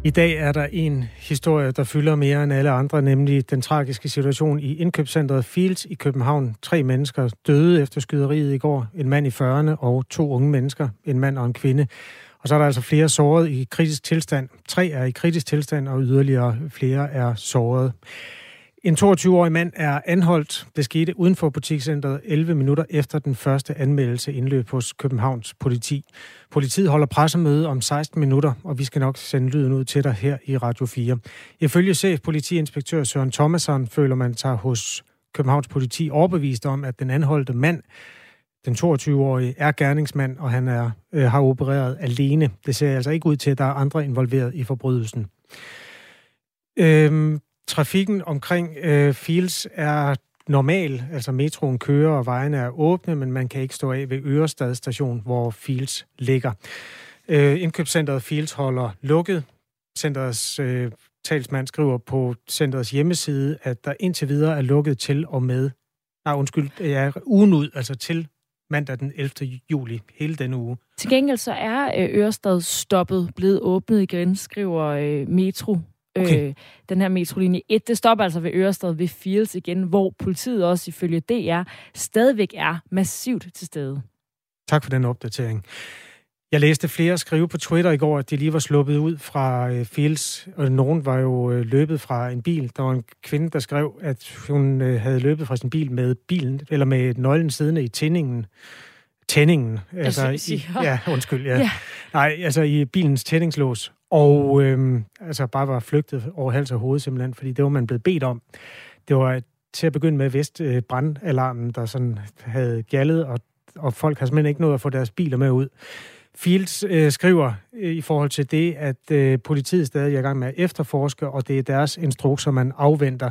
Speaker 2: I dag er der en historie, der fylder mere end alle andre, nemlig den tragiske situation i indkøbscentret Fields i København. Tre mennesker døde efter skyderiet i går. En mand i 40'erne og to unge mennesker, en mand og en kvinde. Og så er der altså flere såret i kritisk tilstand. Tre er i kritisk tilstand, og yderligere flere er såret. En 22-årig mand er anholdt. Det skete uden for butikscenteret 11 minutter efter den første anmeldelse indløb hos Københavns politi. Politiet holder pressemøde om 16 minutter, og vi skal nok sende lyden ud til dig her i Radio 4. Ifølge chef politiinspektør Søren Thomasson føler man sig hos Københavns politi overbevist om, at den anholdte mand, den 22-årige, er gerningsmand, og han er, øh, har opereret alene. Det ser altså ikke ud til, at der er andre involveret i forbrydelsen. Øhm, trafikken omkring øh, Fields er normal, altså metroen kører, og vejene er åbne, men man kan ikke stå af ved Ørestad station, hvor Fields ligger. Øh, indkøbscenteret Fields holder lukket. Centerets øh, talsmand skriver på centerets hjemmeside, at der indtil videre er lukket til og med, nej undskyld, ja, ugen ud, altså til mandag den 11. juli, hele denne uge.
Speaker 1: Til gengæld så er øh, Ørestad stoppet, blevet åbnet igen, skriver øh, Metro. Okay. Øh, den her metrolinje 1, det stopper altså ved Ørestad ved Fields igen, hvor politiet også ifølge DR stadigvæk er massivt til stede.
Speaker 2: Tak for den opdatering. Jeg læste flere skrive på Twitter i går, at de lige var sluppet ud fra øh, Fields, og nogen var jo øh, løbet fra en bil. Der var en kvinde, der skrev, at hun øh, havde løbet fra sin bil med bilen, eller med nøglen siddende i tændingen. Tændingen. Altså, i, ja, undskyld, ja. ja. Nej, altså i bilens tændingslås. Og øh, altså bare var flygtet over hals og hoved simpelthen, fordi det var man blevet bedt om. Det var til at begynde med vist øh, brandalarmen, der sådan havde gallet, og, og folk har simpelthen ikke nået at få deres biler med ud. Fields øh, skriver øh, i forhold til det, at øh, politiet stadig er i gang med at efterforske, og det er deres instrukser, man afventer.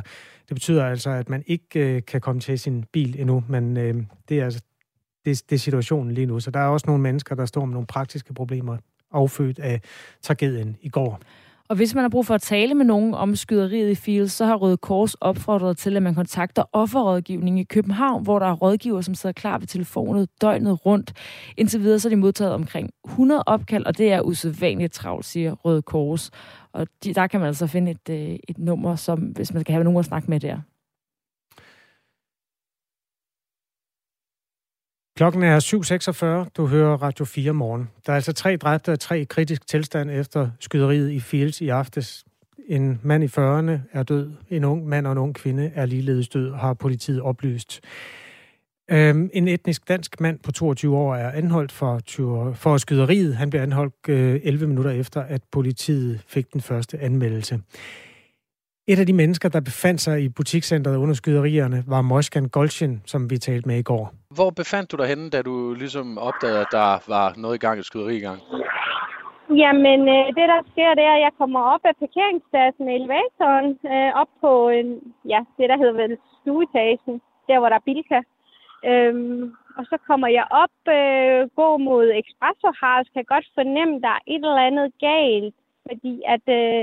Speaker 2: Det betyder altså, at man ikke øh, kan komme til sin bil endnu, men øh, det er altså det, det er situationen lige nu. Så der er også nogle mennesker, der står med nogle praktiske problemer, affødt af tragedien i går.
Speaker 1: Og hvis man har brug for at tale med nogen om skyderiet i Fields, så har Røde Kors opfordret til, at man kontakter offerrådgivning i København, hvor der er rådgiver, som sidder klar ved telefonet døgnet rundt. Indtil videre så er de modtaget omkring 100 opkald, og det er usædvanligt travlt, siger Røde Kors. Og de, der kan man altså finde et, øh, et nummer, som, hvis man skal have nogen at snakke med der.
Speaker 2: Klokken er 7.46. Du hører Radio 4 morgen. Der er altså tre dræbte og tre i kritisk tilstand efter skyderiet i Fields i aftes. En mand i 40'erne er død. En ung mand og en ung kvinde er ligeledes død, har politiet oplyst. Øhm, en etnisk dansk mand på 22 år er anholdt for, for skyderiet. Han blev anholdt øh, 11 minutter efter, at politiet fik den første anmeldelse. Et af de mennesker, der befandt sig i butikscentret under skyderierne, var Moshkan Golshin, som vi talte med i går.
Speaker 13: Hvor befandt du dig henne, da du ligesom opdagede, at der var noget i gang, et skyderi i gang?
Speaker 14: Jamen, øh, det der sker, det er, at jeg kommer op af parkeringspladsen med elevatoren, øh, op på en, ja, det der hedder vel stueetagen, der hvor der er bilka. Øhm, og så kommer jeg op, øh, går mod Espresso House, kan godt fornemme, at der er et eller andet galt, fordi at, øh,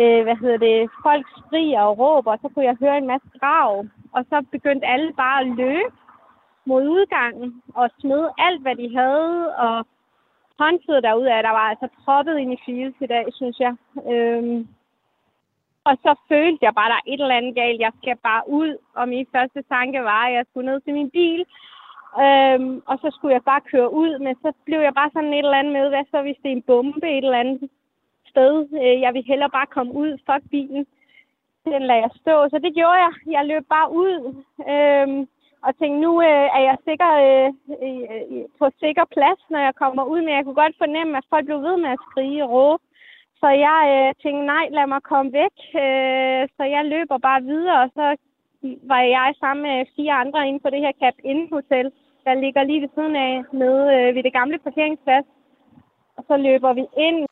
Speaker 14: øh, hvad hedder det, folk skriger og råber, og så kunne jeg høre en masse grav. Og så begyndte alle bare at løbe mod udgangen og smide alt, hvad de havde, og håndklædet derude af, der var altså proppet ind i fields i dag, synes jeg. Øhm, og så følte jeg bare, at der er et eller andet galt. Jeg skal bare ud, og min første tanke var, at jeg skulle ned til min bil. Øhm, og så skulle jeg bare køre ud, men så blev jeg bare sådan et eller andet med, hvad så hvis det er en bombe et eller andet sted. Øh, jeg vil hellere bare komme ud. fra bilen. Den lader jeg stå. Så det gjorde jeg. Jeg løb bare ud. øh, og tænkte, nu øh, er jeg sikker, øh, øh, på sikker plads, når jeg kommer ud. Men jeg kunne godt fornemme, at folk blev ved med at skrige og råbe. Så jeg øh, tænkte, nej, lad mig komme væk. Øh, så jeg løber bare videre, og så var jeg sammen med fire andre inde på det her Cap Inn Hotel, der ligger lige ved siden af, nede øh, ved det gamle parkeringsplads. Og så løber vi ind.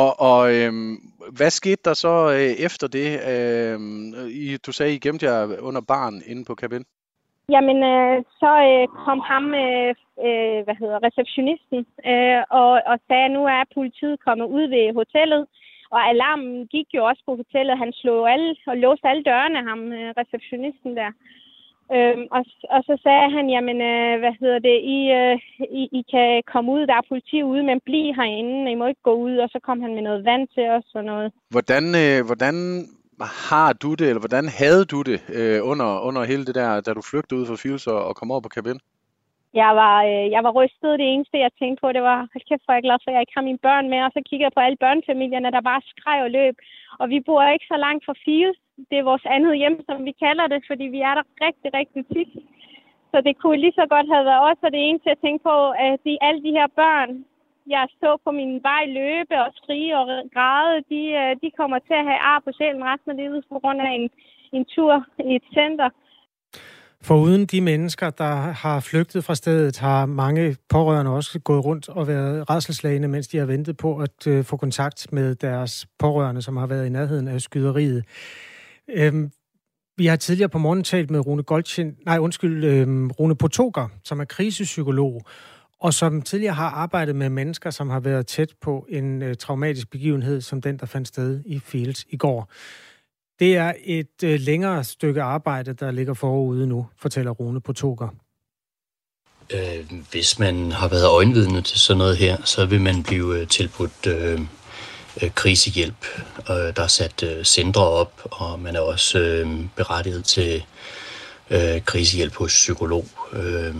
Speaker 13: Og, og øhm, hvad skete der så øh, efter det? Øhm, I, du sagde, I gemte jer under barn inde på Cap
Speaker 14: Jamen, øh, så øh, kom ham, øh, øh, hvad hedder receptionisten, øh, og, og sagde, at nu er politiet kommet ud ved hotellet. Og alarmen gik jo også på hotellet. Han slog alle og låste alle dørene, ham øh, receptionisten der. Øhm, og, og så sagde han, jamen, øh, hvad hedder det, I, øh, I, I kan komme ud, der er politi ude, men bliv herinde, I må ikke gå ud. Og så kom han med noget vand til os og noget.
Speaker 13: Hvordan, øh, hvordan har du det, eller hvordan havde du det øh, under, under hele det der, da du flygtede ud fra Fields og, og kom over på kabin?
Speaker 14: Jeg var, øh, jeg var rystet. Det eneste, jeg tænkte på, det var, hold kæft, hvor jeg glad for, at jeg ikke har mine børn med. Og så kigger jeg på alle børnefamilierne, der bare skreg og løb. Og vi bor ikke så langt fra Fields. Det er vores andet hjem, som vi kalder det, fordi vi er der rigtig, rigtig tit. Så det kunne lige så godt have været også, og det eneste, jeg tænkte på, at de, alle de her børn, jeg så på min vej løbe og skrige og græde, de, øh, de kommer til at have ar på sjælen resten af livet på grund af en, en tur i et center.
Speaker 2: For uden de mennesker, der har flygtet fra stedet, har mange pårørende også gået rundt og været redselslagende, mens de har ventet på at øh, få kontakt med deres pårørende, som har været i nærheden af skyderiet. Øhm, vi har tidligere på morgen talt med Rune Goldchen, nej undskyld, øhm, Rune Potoker, som er krisepsykolog, og som tidligere har arbejdet med mennesker, som har været tæt på en øh, traumatisk begivenhed, som den, der fandt sted i Fields i går. Det er et øh, længere stykke arbejde, der ligger forude nu, fortæller Rune Potoker.
Speaker 6: Øh, hvis man har været øjenvidne til sådan noget her, så vil man blive øh, tilbudt øh, øh, krisehjælp. Øh, der er sat øh, centre op, og man er også øh, berettiget til øh, krisehjælp hos psykolog. Øh,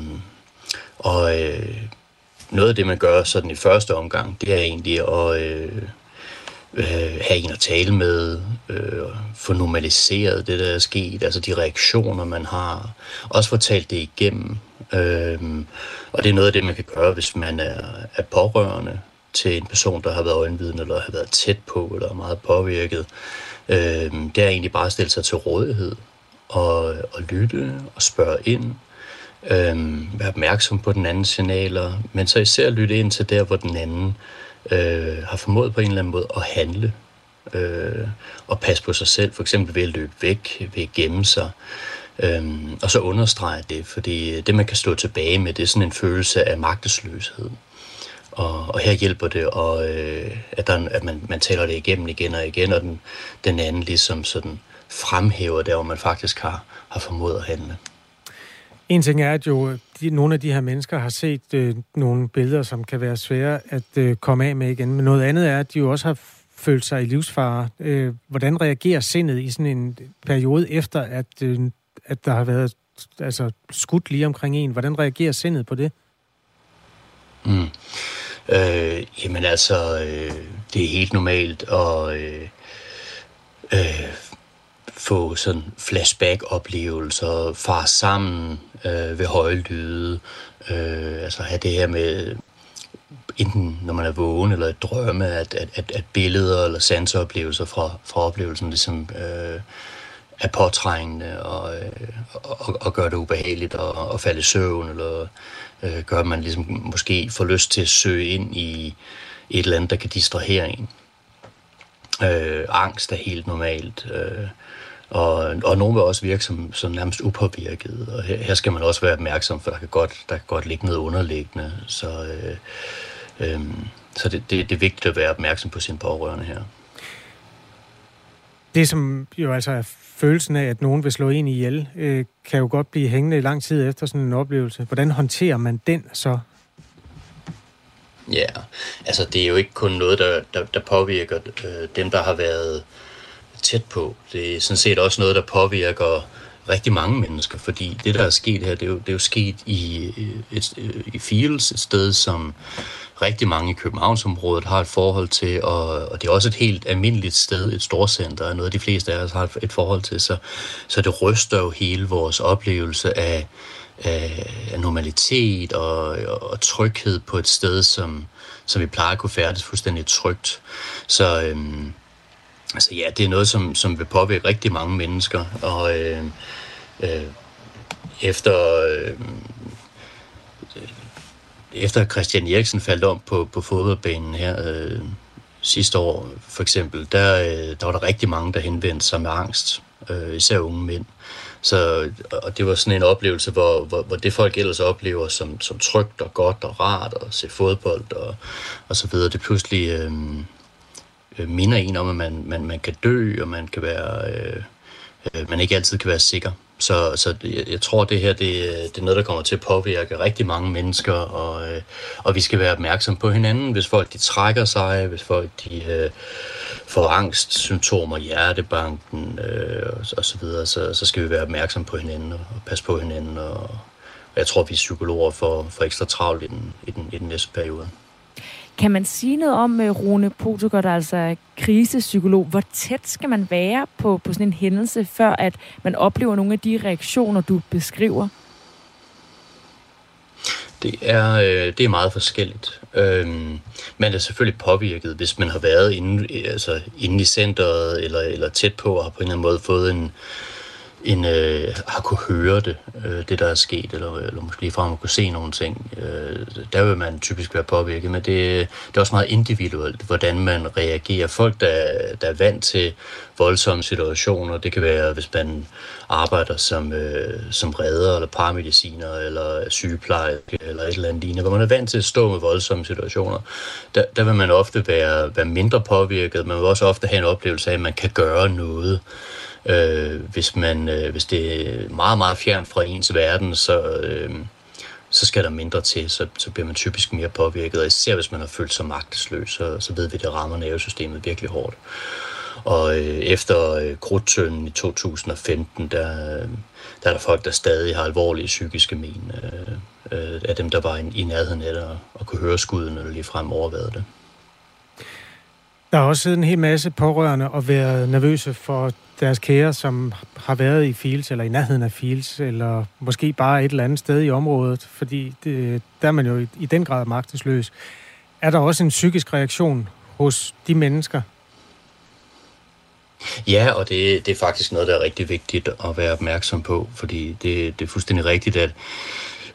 Speaker 6: og øh, noget af det, man gør sådan i første omgang, det er egentlig at øh, øh, have en at tale med, øh, få normaliseret det, der er sket, altså de reaktioner, man har, også få talt det igennem. Øh, og det er noget af det, man kan gøre, hvis man er, er pårørende til en person, der har været øjenviden, eller har været tæt på, eller er meget påvirket. Øh, det er egentlig bare at stille sig til rådighed, og, og lytte, og spørge ind, øh, være opmærksom på den anden signaler, men så især lytte ind til der, hvor den anden øh, har formået på en eller anden måde at handle øh, og passe på sig selv, for eksempel ved at løbe væk, ved at gemme sig, øh, og så understrege det, fordi det, man kan stå tilbage med, det er sådan en følelse af magtesløshed. Og, og her hjælper det, og, øh, at, der, at man, man taler det igennem igen og igen, og den, den anden ligesom sådan fremhæver der, hvor man faktisk har, har formået at handle.
Speaker 2: En ting er, at jo de, nogle af de her mennesker har set øh, nogle billeder, som kan være svære at øh, komme af med igen. Men noget andet er, at de jo også har følt sig i livsfare. Øh, hvordan reagerer sindet i sådan en periode efter, at, øh, at der har været altså, skudt lige omkring en? Hvordan reagerer sindet på det?
Speaker 6: Mm. Øh, jamen altså, øh, det er helt normalt at øh, øh, få sådan flashback-oplevelser, far sammen øh, ved høje lyde, øh, altså have det her med enten når man er vågen eller drømme, at, at, at, at billeder eller sanseoplevelser fra, fra oplevelsen ligesom øh, er påtrængende og, øh, og, og gør det ubehageligt og, at falde i søvn, eller øh, gør, at man ligesom måske får lyst til at søge ind i et eller andet, der kan distrahere en. Øh, angst er helt normalt. Øh, og, og nogle vil også virke som, som nærmest upåvirket. Og her, her skal man også være opmærksom, for der kan godt, der kan godt ligge noget underliggende. Så, øh, øh, så det, det, det er vigtigt at være opmærksom på sine pårørende her.
Speaker 2: Det, som jo altså er følelsen af, at nogen vil slå en ihjel, øh, kan jo godt blive hængende i lang tid efter sådan en oplevelse. Hvordan håndterer man den så?
Speaker 6: Ja, altså det er jo ikke kun noget, der, der, der påvirker øh, dem, der har været tæt på. Det er sådan set også noget, der påvirker rigtig mange mennesker, fordi det, der er sket her, det er jo, det er jo sket i, øh, et, øh, i Fields, et sted, som rigtig mange i Københavnsområdet har et forhold til, og, og det er også et helt almindeligt sted, et storcenter, og noget de fleste af os har et forhold til, så, så det ryster jo hele vores oplevelse af, af, af normalitet og, og tryghed på et sted, som, som vi plejer at kunne færdes fuldstændig trygt. Så øhm, altså ja, det er noget, som, som vil påvirke rigtig mange mennesker, og øh, øh, efter... Øh, efter Christian Eriksen faldt om på, på fodboldbanen her øh, sidste år, for eksempel, der, øh, der var der rigtig mange, der henvendte sig med angst, øh, især unge mænd. Så, og det var sådan en oplevelse, hvor, hvor, hvor det folk ellers oplever som, som trygt og godt og rart at se fodbold og, og så videre, det pludselig øh, øh, minder en om, at man, man, man kan dø, og man kan være, øh, øh, man ikke altid kan være sikker. Så, så jeg, jeg tror, det her det, det er noget, der kommer til at påvirke rigtig mange mennesker, og, øh, og vi skal være opmærksom på hinanden, hvis folk de trækker sig, hvis folk de øh, får angstsymptomer, hjertebanken øh, og, og så videre, så, så skal vi være opmærksom på hinanden og, og passe på hinanden. Og, og jeg tror, vi psykologer får, får ekstra travlt i den, i, den, i den næste periode.
Speaker 1: Kan man sige noget om, øh, Rune Potoker, der altså er krisepsykolog, hvor tæt skal man være på, på sådan en hændelse, før at man oplever nogle af de reaktioner, du beskriver?
Speaker 6: Det er, øh, det er meget forskelligt. Øhm, man er selvfølgelig påvirket, hvis man har været inde, øh, altså, inde i centret eller, eller tæt på og har på en eller anden måde fået en, en, øh, har kunne høre det, øh, det der er sket, eller, eller måske ligefrem at kunne se nogle ting. Øh, der vil man typisk være påvirket, men det, det er også meget individuelt, hvordan man reagerer. Folk, der, der er vant til voldsomme situationer, det kan være, hvis man arbejder som, øh, som redder, eller paramediciner, eller sygeplejerske, eller et eller andet lignende, hvor man er vant til at stå med voldsomme situationer, der, der vil man ofte være, være mindre påvirket, man vil også ofte have en oplevelse af, at man kan gøre noget. Øh, hvis, man, øh, hvis det er meget, meget fjern fra ens verden, så, øh, så skal der mindre til, så, så bliver man typisk mere påvirket, og især hvis man har følt sig magtesløs, så, så ved vi, at det rammer nervesystemet virkelig hårdt. Og øh, efter øh, krudtønden i 2015, der, der er der folk, der stadig har alvorlige psykiske men øh, øh, af dem, der var i, i nærheden af det, og, og kunne høre skuddene eller ligefrem overvejede det.
Speaker 2: Der har også siddet en hel masse pårørende og været nervøse for deres kære, som har været i Fields, eller i nærheden af Fields, eller måske bare et eller andet sted i området, fordi det, der er man jo i, i den grad magtesløs. Er der også en psykisk reaktion hos de mennesker?
Speaker 6: Ja, og det, det er faktisk noget, der er rigtig vigtigt at være opmærksom på, fordi det, det er fuldstændig rigtigt, at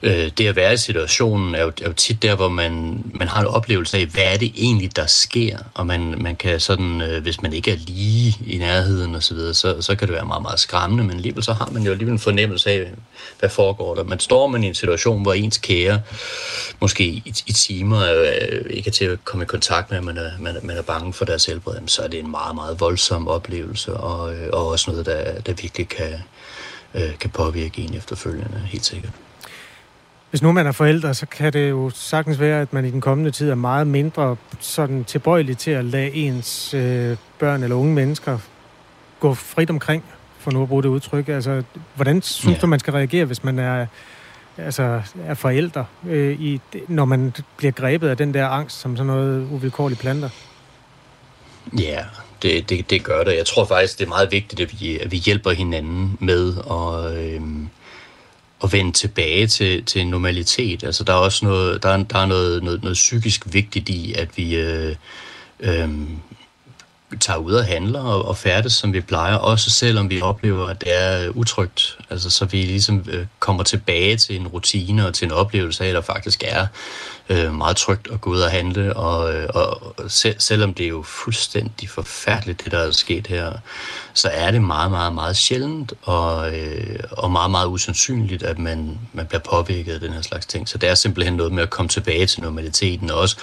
Speaker 6: øh, det at være i situationen er jo, er jo tit der, hvor man, man har en oplevelse af, hvad er det egentlig, der sker, og man, man kan sådan, øh, hvis man ikke er lige i nærheden og så videre, så, så kan det være meget, meget skræmmende, men alligevel så har man jo alligevel en fornemmelse af, hvad foregår der. Man står man i en situation, hvor ens kære måske i, i timer øh, ikke er til at komme i kontakt med, at man er, man, man er bange for deres helbred, så er det en meget, meget voldsom oplevelse, og, øh, og også noget, der, der virkelig kan, øh, kan påvirke en efterfølgende, helt sikkert.
Speaker 2: Hvis nu man er forældre, så kan det jo sagtens være, at man i den kommende tid er meget mindre sådan tilbøjelig til at lade ens øh, børn eller unge mennesker gå frit omkring, for nu at bruge det udtryk. Altså, hvordan synes ja. du, man skal reagere, hvis man er, altså, er forældre, øh, i, når man bliver grebet af den der angst, som sådan noget uvilkårligt planter?
Speaker 6: Ja, det, det, det gør det. Jeg tror faktisk, det er meget vigtigt, at vi, at vi hjælper hinanden med at... Øh, at vende tilbage til, til normalitet. Altså, der er også noget, der er, der er noget, noget, noget psykisk vigtigt i, at vi øh, øh, tager ud og handler og, og færdes, som vi plejer, også selvom vi oplever, at det er utrygt. Altså, så vi ligesom øh, kommer tilbage til en rutine og til en oplevelse af, at der faktisk er øh, meget trygt at gå ud og handle, og, øh, og selv, selvom det er jo fuldstændig forfærdeligt, det der er sket her, så er det meget, meget, meget sjældent, og, øh, og meget, meget usandsynligt, at man, man bliver påvirket af den her slags ting. Så det er simpelthen noget med at komme tilbage til normaliteten, og også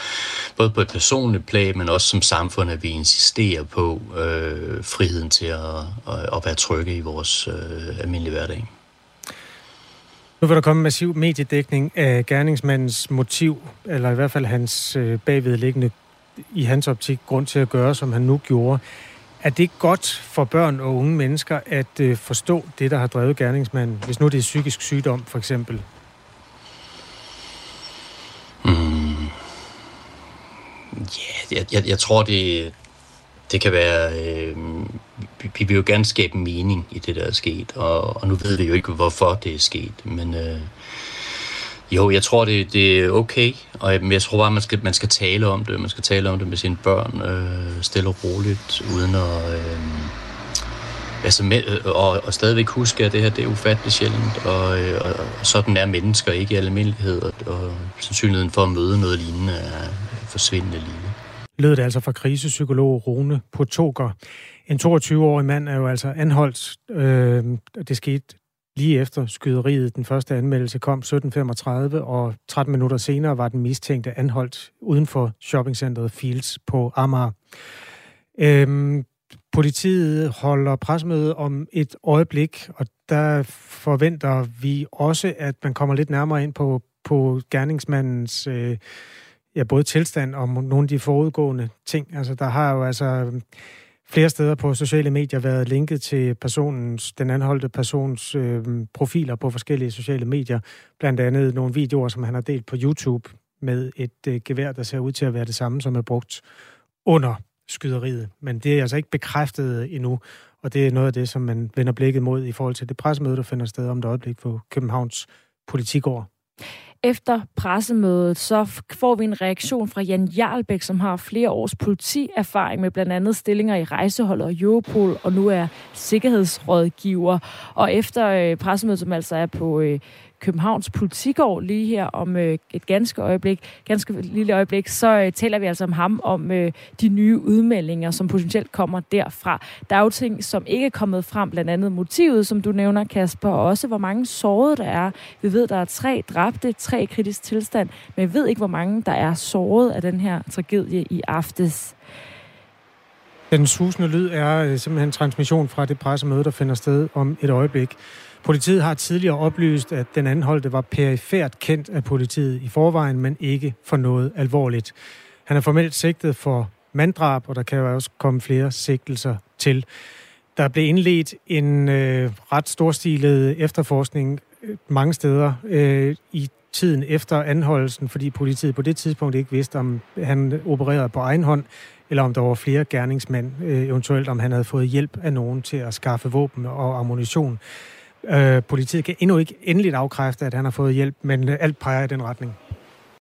Speaker 6: både på et personligt plan, men også som samfund, at vi insisterer på øh, friheden til at, at, at være trygge i vores øh, almindelige hverdag.
Speaker 2: Nu vil der komme massiv mediedækning af gerningsmandens motiv, eller i hvert fald hans øh, bagvedliggende i hans optik grund til at gøre, som han nu gjorde. Er det godt for børn og unge mennesker at øh, forstå det, der har drevet gerningsmanden, hvis nu det er psykisk sygdom for eksempel?
Speaker 6: Mm. Ja, jeg, jeg, jeg tror, det, det kan være... Øh, vi, vi vil jo gerne skabe mening i det, der er sket, og, og nu ved vi jo ikke, hvorfor det er sket, men øh, jo, jeg tror, det, det er okay, og jeg, jeg tror bare, man skal, man skal tale om det. Man skal tale om det med sine børn, øh, stille og roligt, uden at... Øh, altså med, øh, og, og stadigvæk huske, at det her det er ufatteligt sjældent, og, øh, og, og sådan er mennesker ikke i almindelighed, og, og sandsynligheden for at møde noget lignende er forsvindende lille
Speaker 2: lød det altså fra krisepsykolog Rune Potoker. En 22-årig mand er jo altså anholdt. Øh, det skete lige efter skyderiet. Den første anmeldelse kom 17.35, og 13 minutter senere var den mistænkte anholdt uden for shoppingcenteret Fields på Amager. Øhm, politiet holder presmøde om et øjeblik, og der forventer vi også, at man kommer lidt nærmere ind på, på gerningsmandens øh, ja, både tilstand og nogle af de forudgående ting. Altså, der har jo altså flere steder på sociale medier været linket til personens, den anholdte persons øh, profiler på forskellige sociale medier. Blandt andet nogle videoer, som han har delt på YouTube med et øh, gevær, der ser ud til at være det samme, som er brugt under skyderiet. Men det er altså ikke bekræftet endnu, og det er noget af det, som man vender blikket mod i forhold til det pressemøde, der finder sted om et øjeblik på Københavns politikår
Speaker 1: efter pressemødet, så får vi en reaktion fra Jan Jarlbæk, som har flere års politierfaring med blandt andet stillinger i rejseholdet og Europol, og nu er sikkerhedsrådgiver. Og efter øh, pressemødet, som altså er på øh, Københavns Politigård lige her om øh, et ganske øjeblik, ganske lille øjeblik, så øh, taler vi altså om ham, om øh, de nye udmeldinger, som potentielt kommer derfra. Der er jo ting, som ikke er kommet frem, blandt andet motivet, som du nævner, Kasper, og også hvor mange sårede der er. Vi ved, der er tre dræbte, tre i kritisk tilstand, men vi ved ikke, hvor mange der er såret af den her tragedie i aftes.
Speaker 2: Den susende lyd er øh, simpelthen transmission fra det pressemøde, der finder sted om et øjeblik. Politiet har tidligere oplyst, at den anholdte var perifært kendt af politiet i forvejen, men ikke for noget alvorligt. Han er formelt sigtet for manddrab, og der kan jo også komme flere sigtelser til. Der blev indledt en øh, ret storstilet efterforskning øh, mange steder øh, i tiden efter anholdelsen, fordi politiet på det tidspunkt ikke vidste, om han opererede på egen hånd, eller om der var flere gerningsmænd, øh, eventuelt om han havde fået hjælp af nogen til at skaffe våben og ammunition. Øh, politiet kan endnu ikke endeligt afkræfte, at han har fået hjælp, men øh, alt peger i den retning.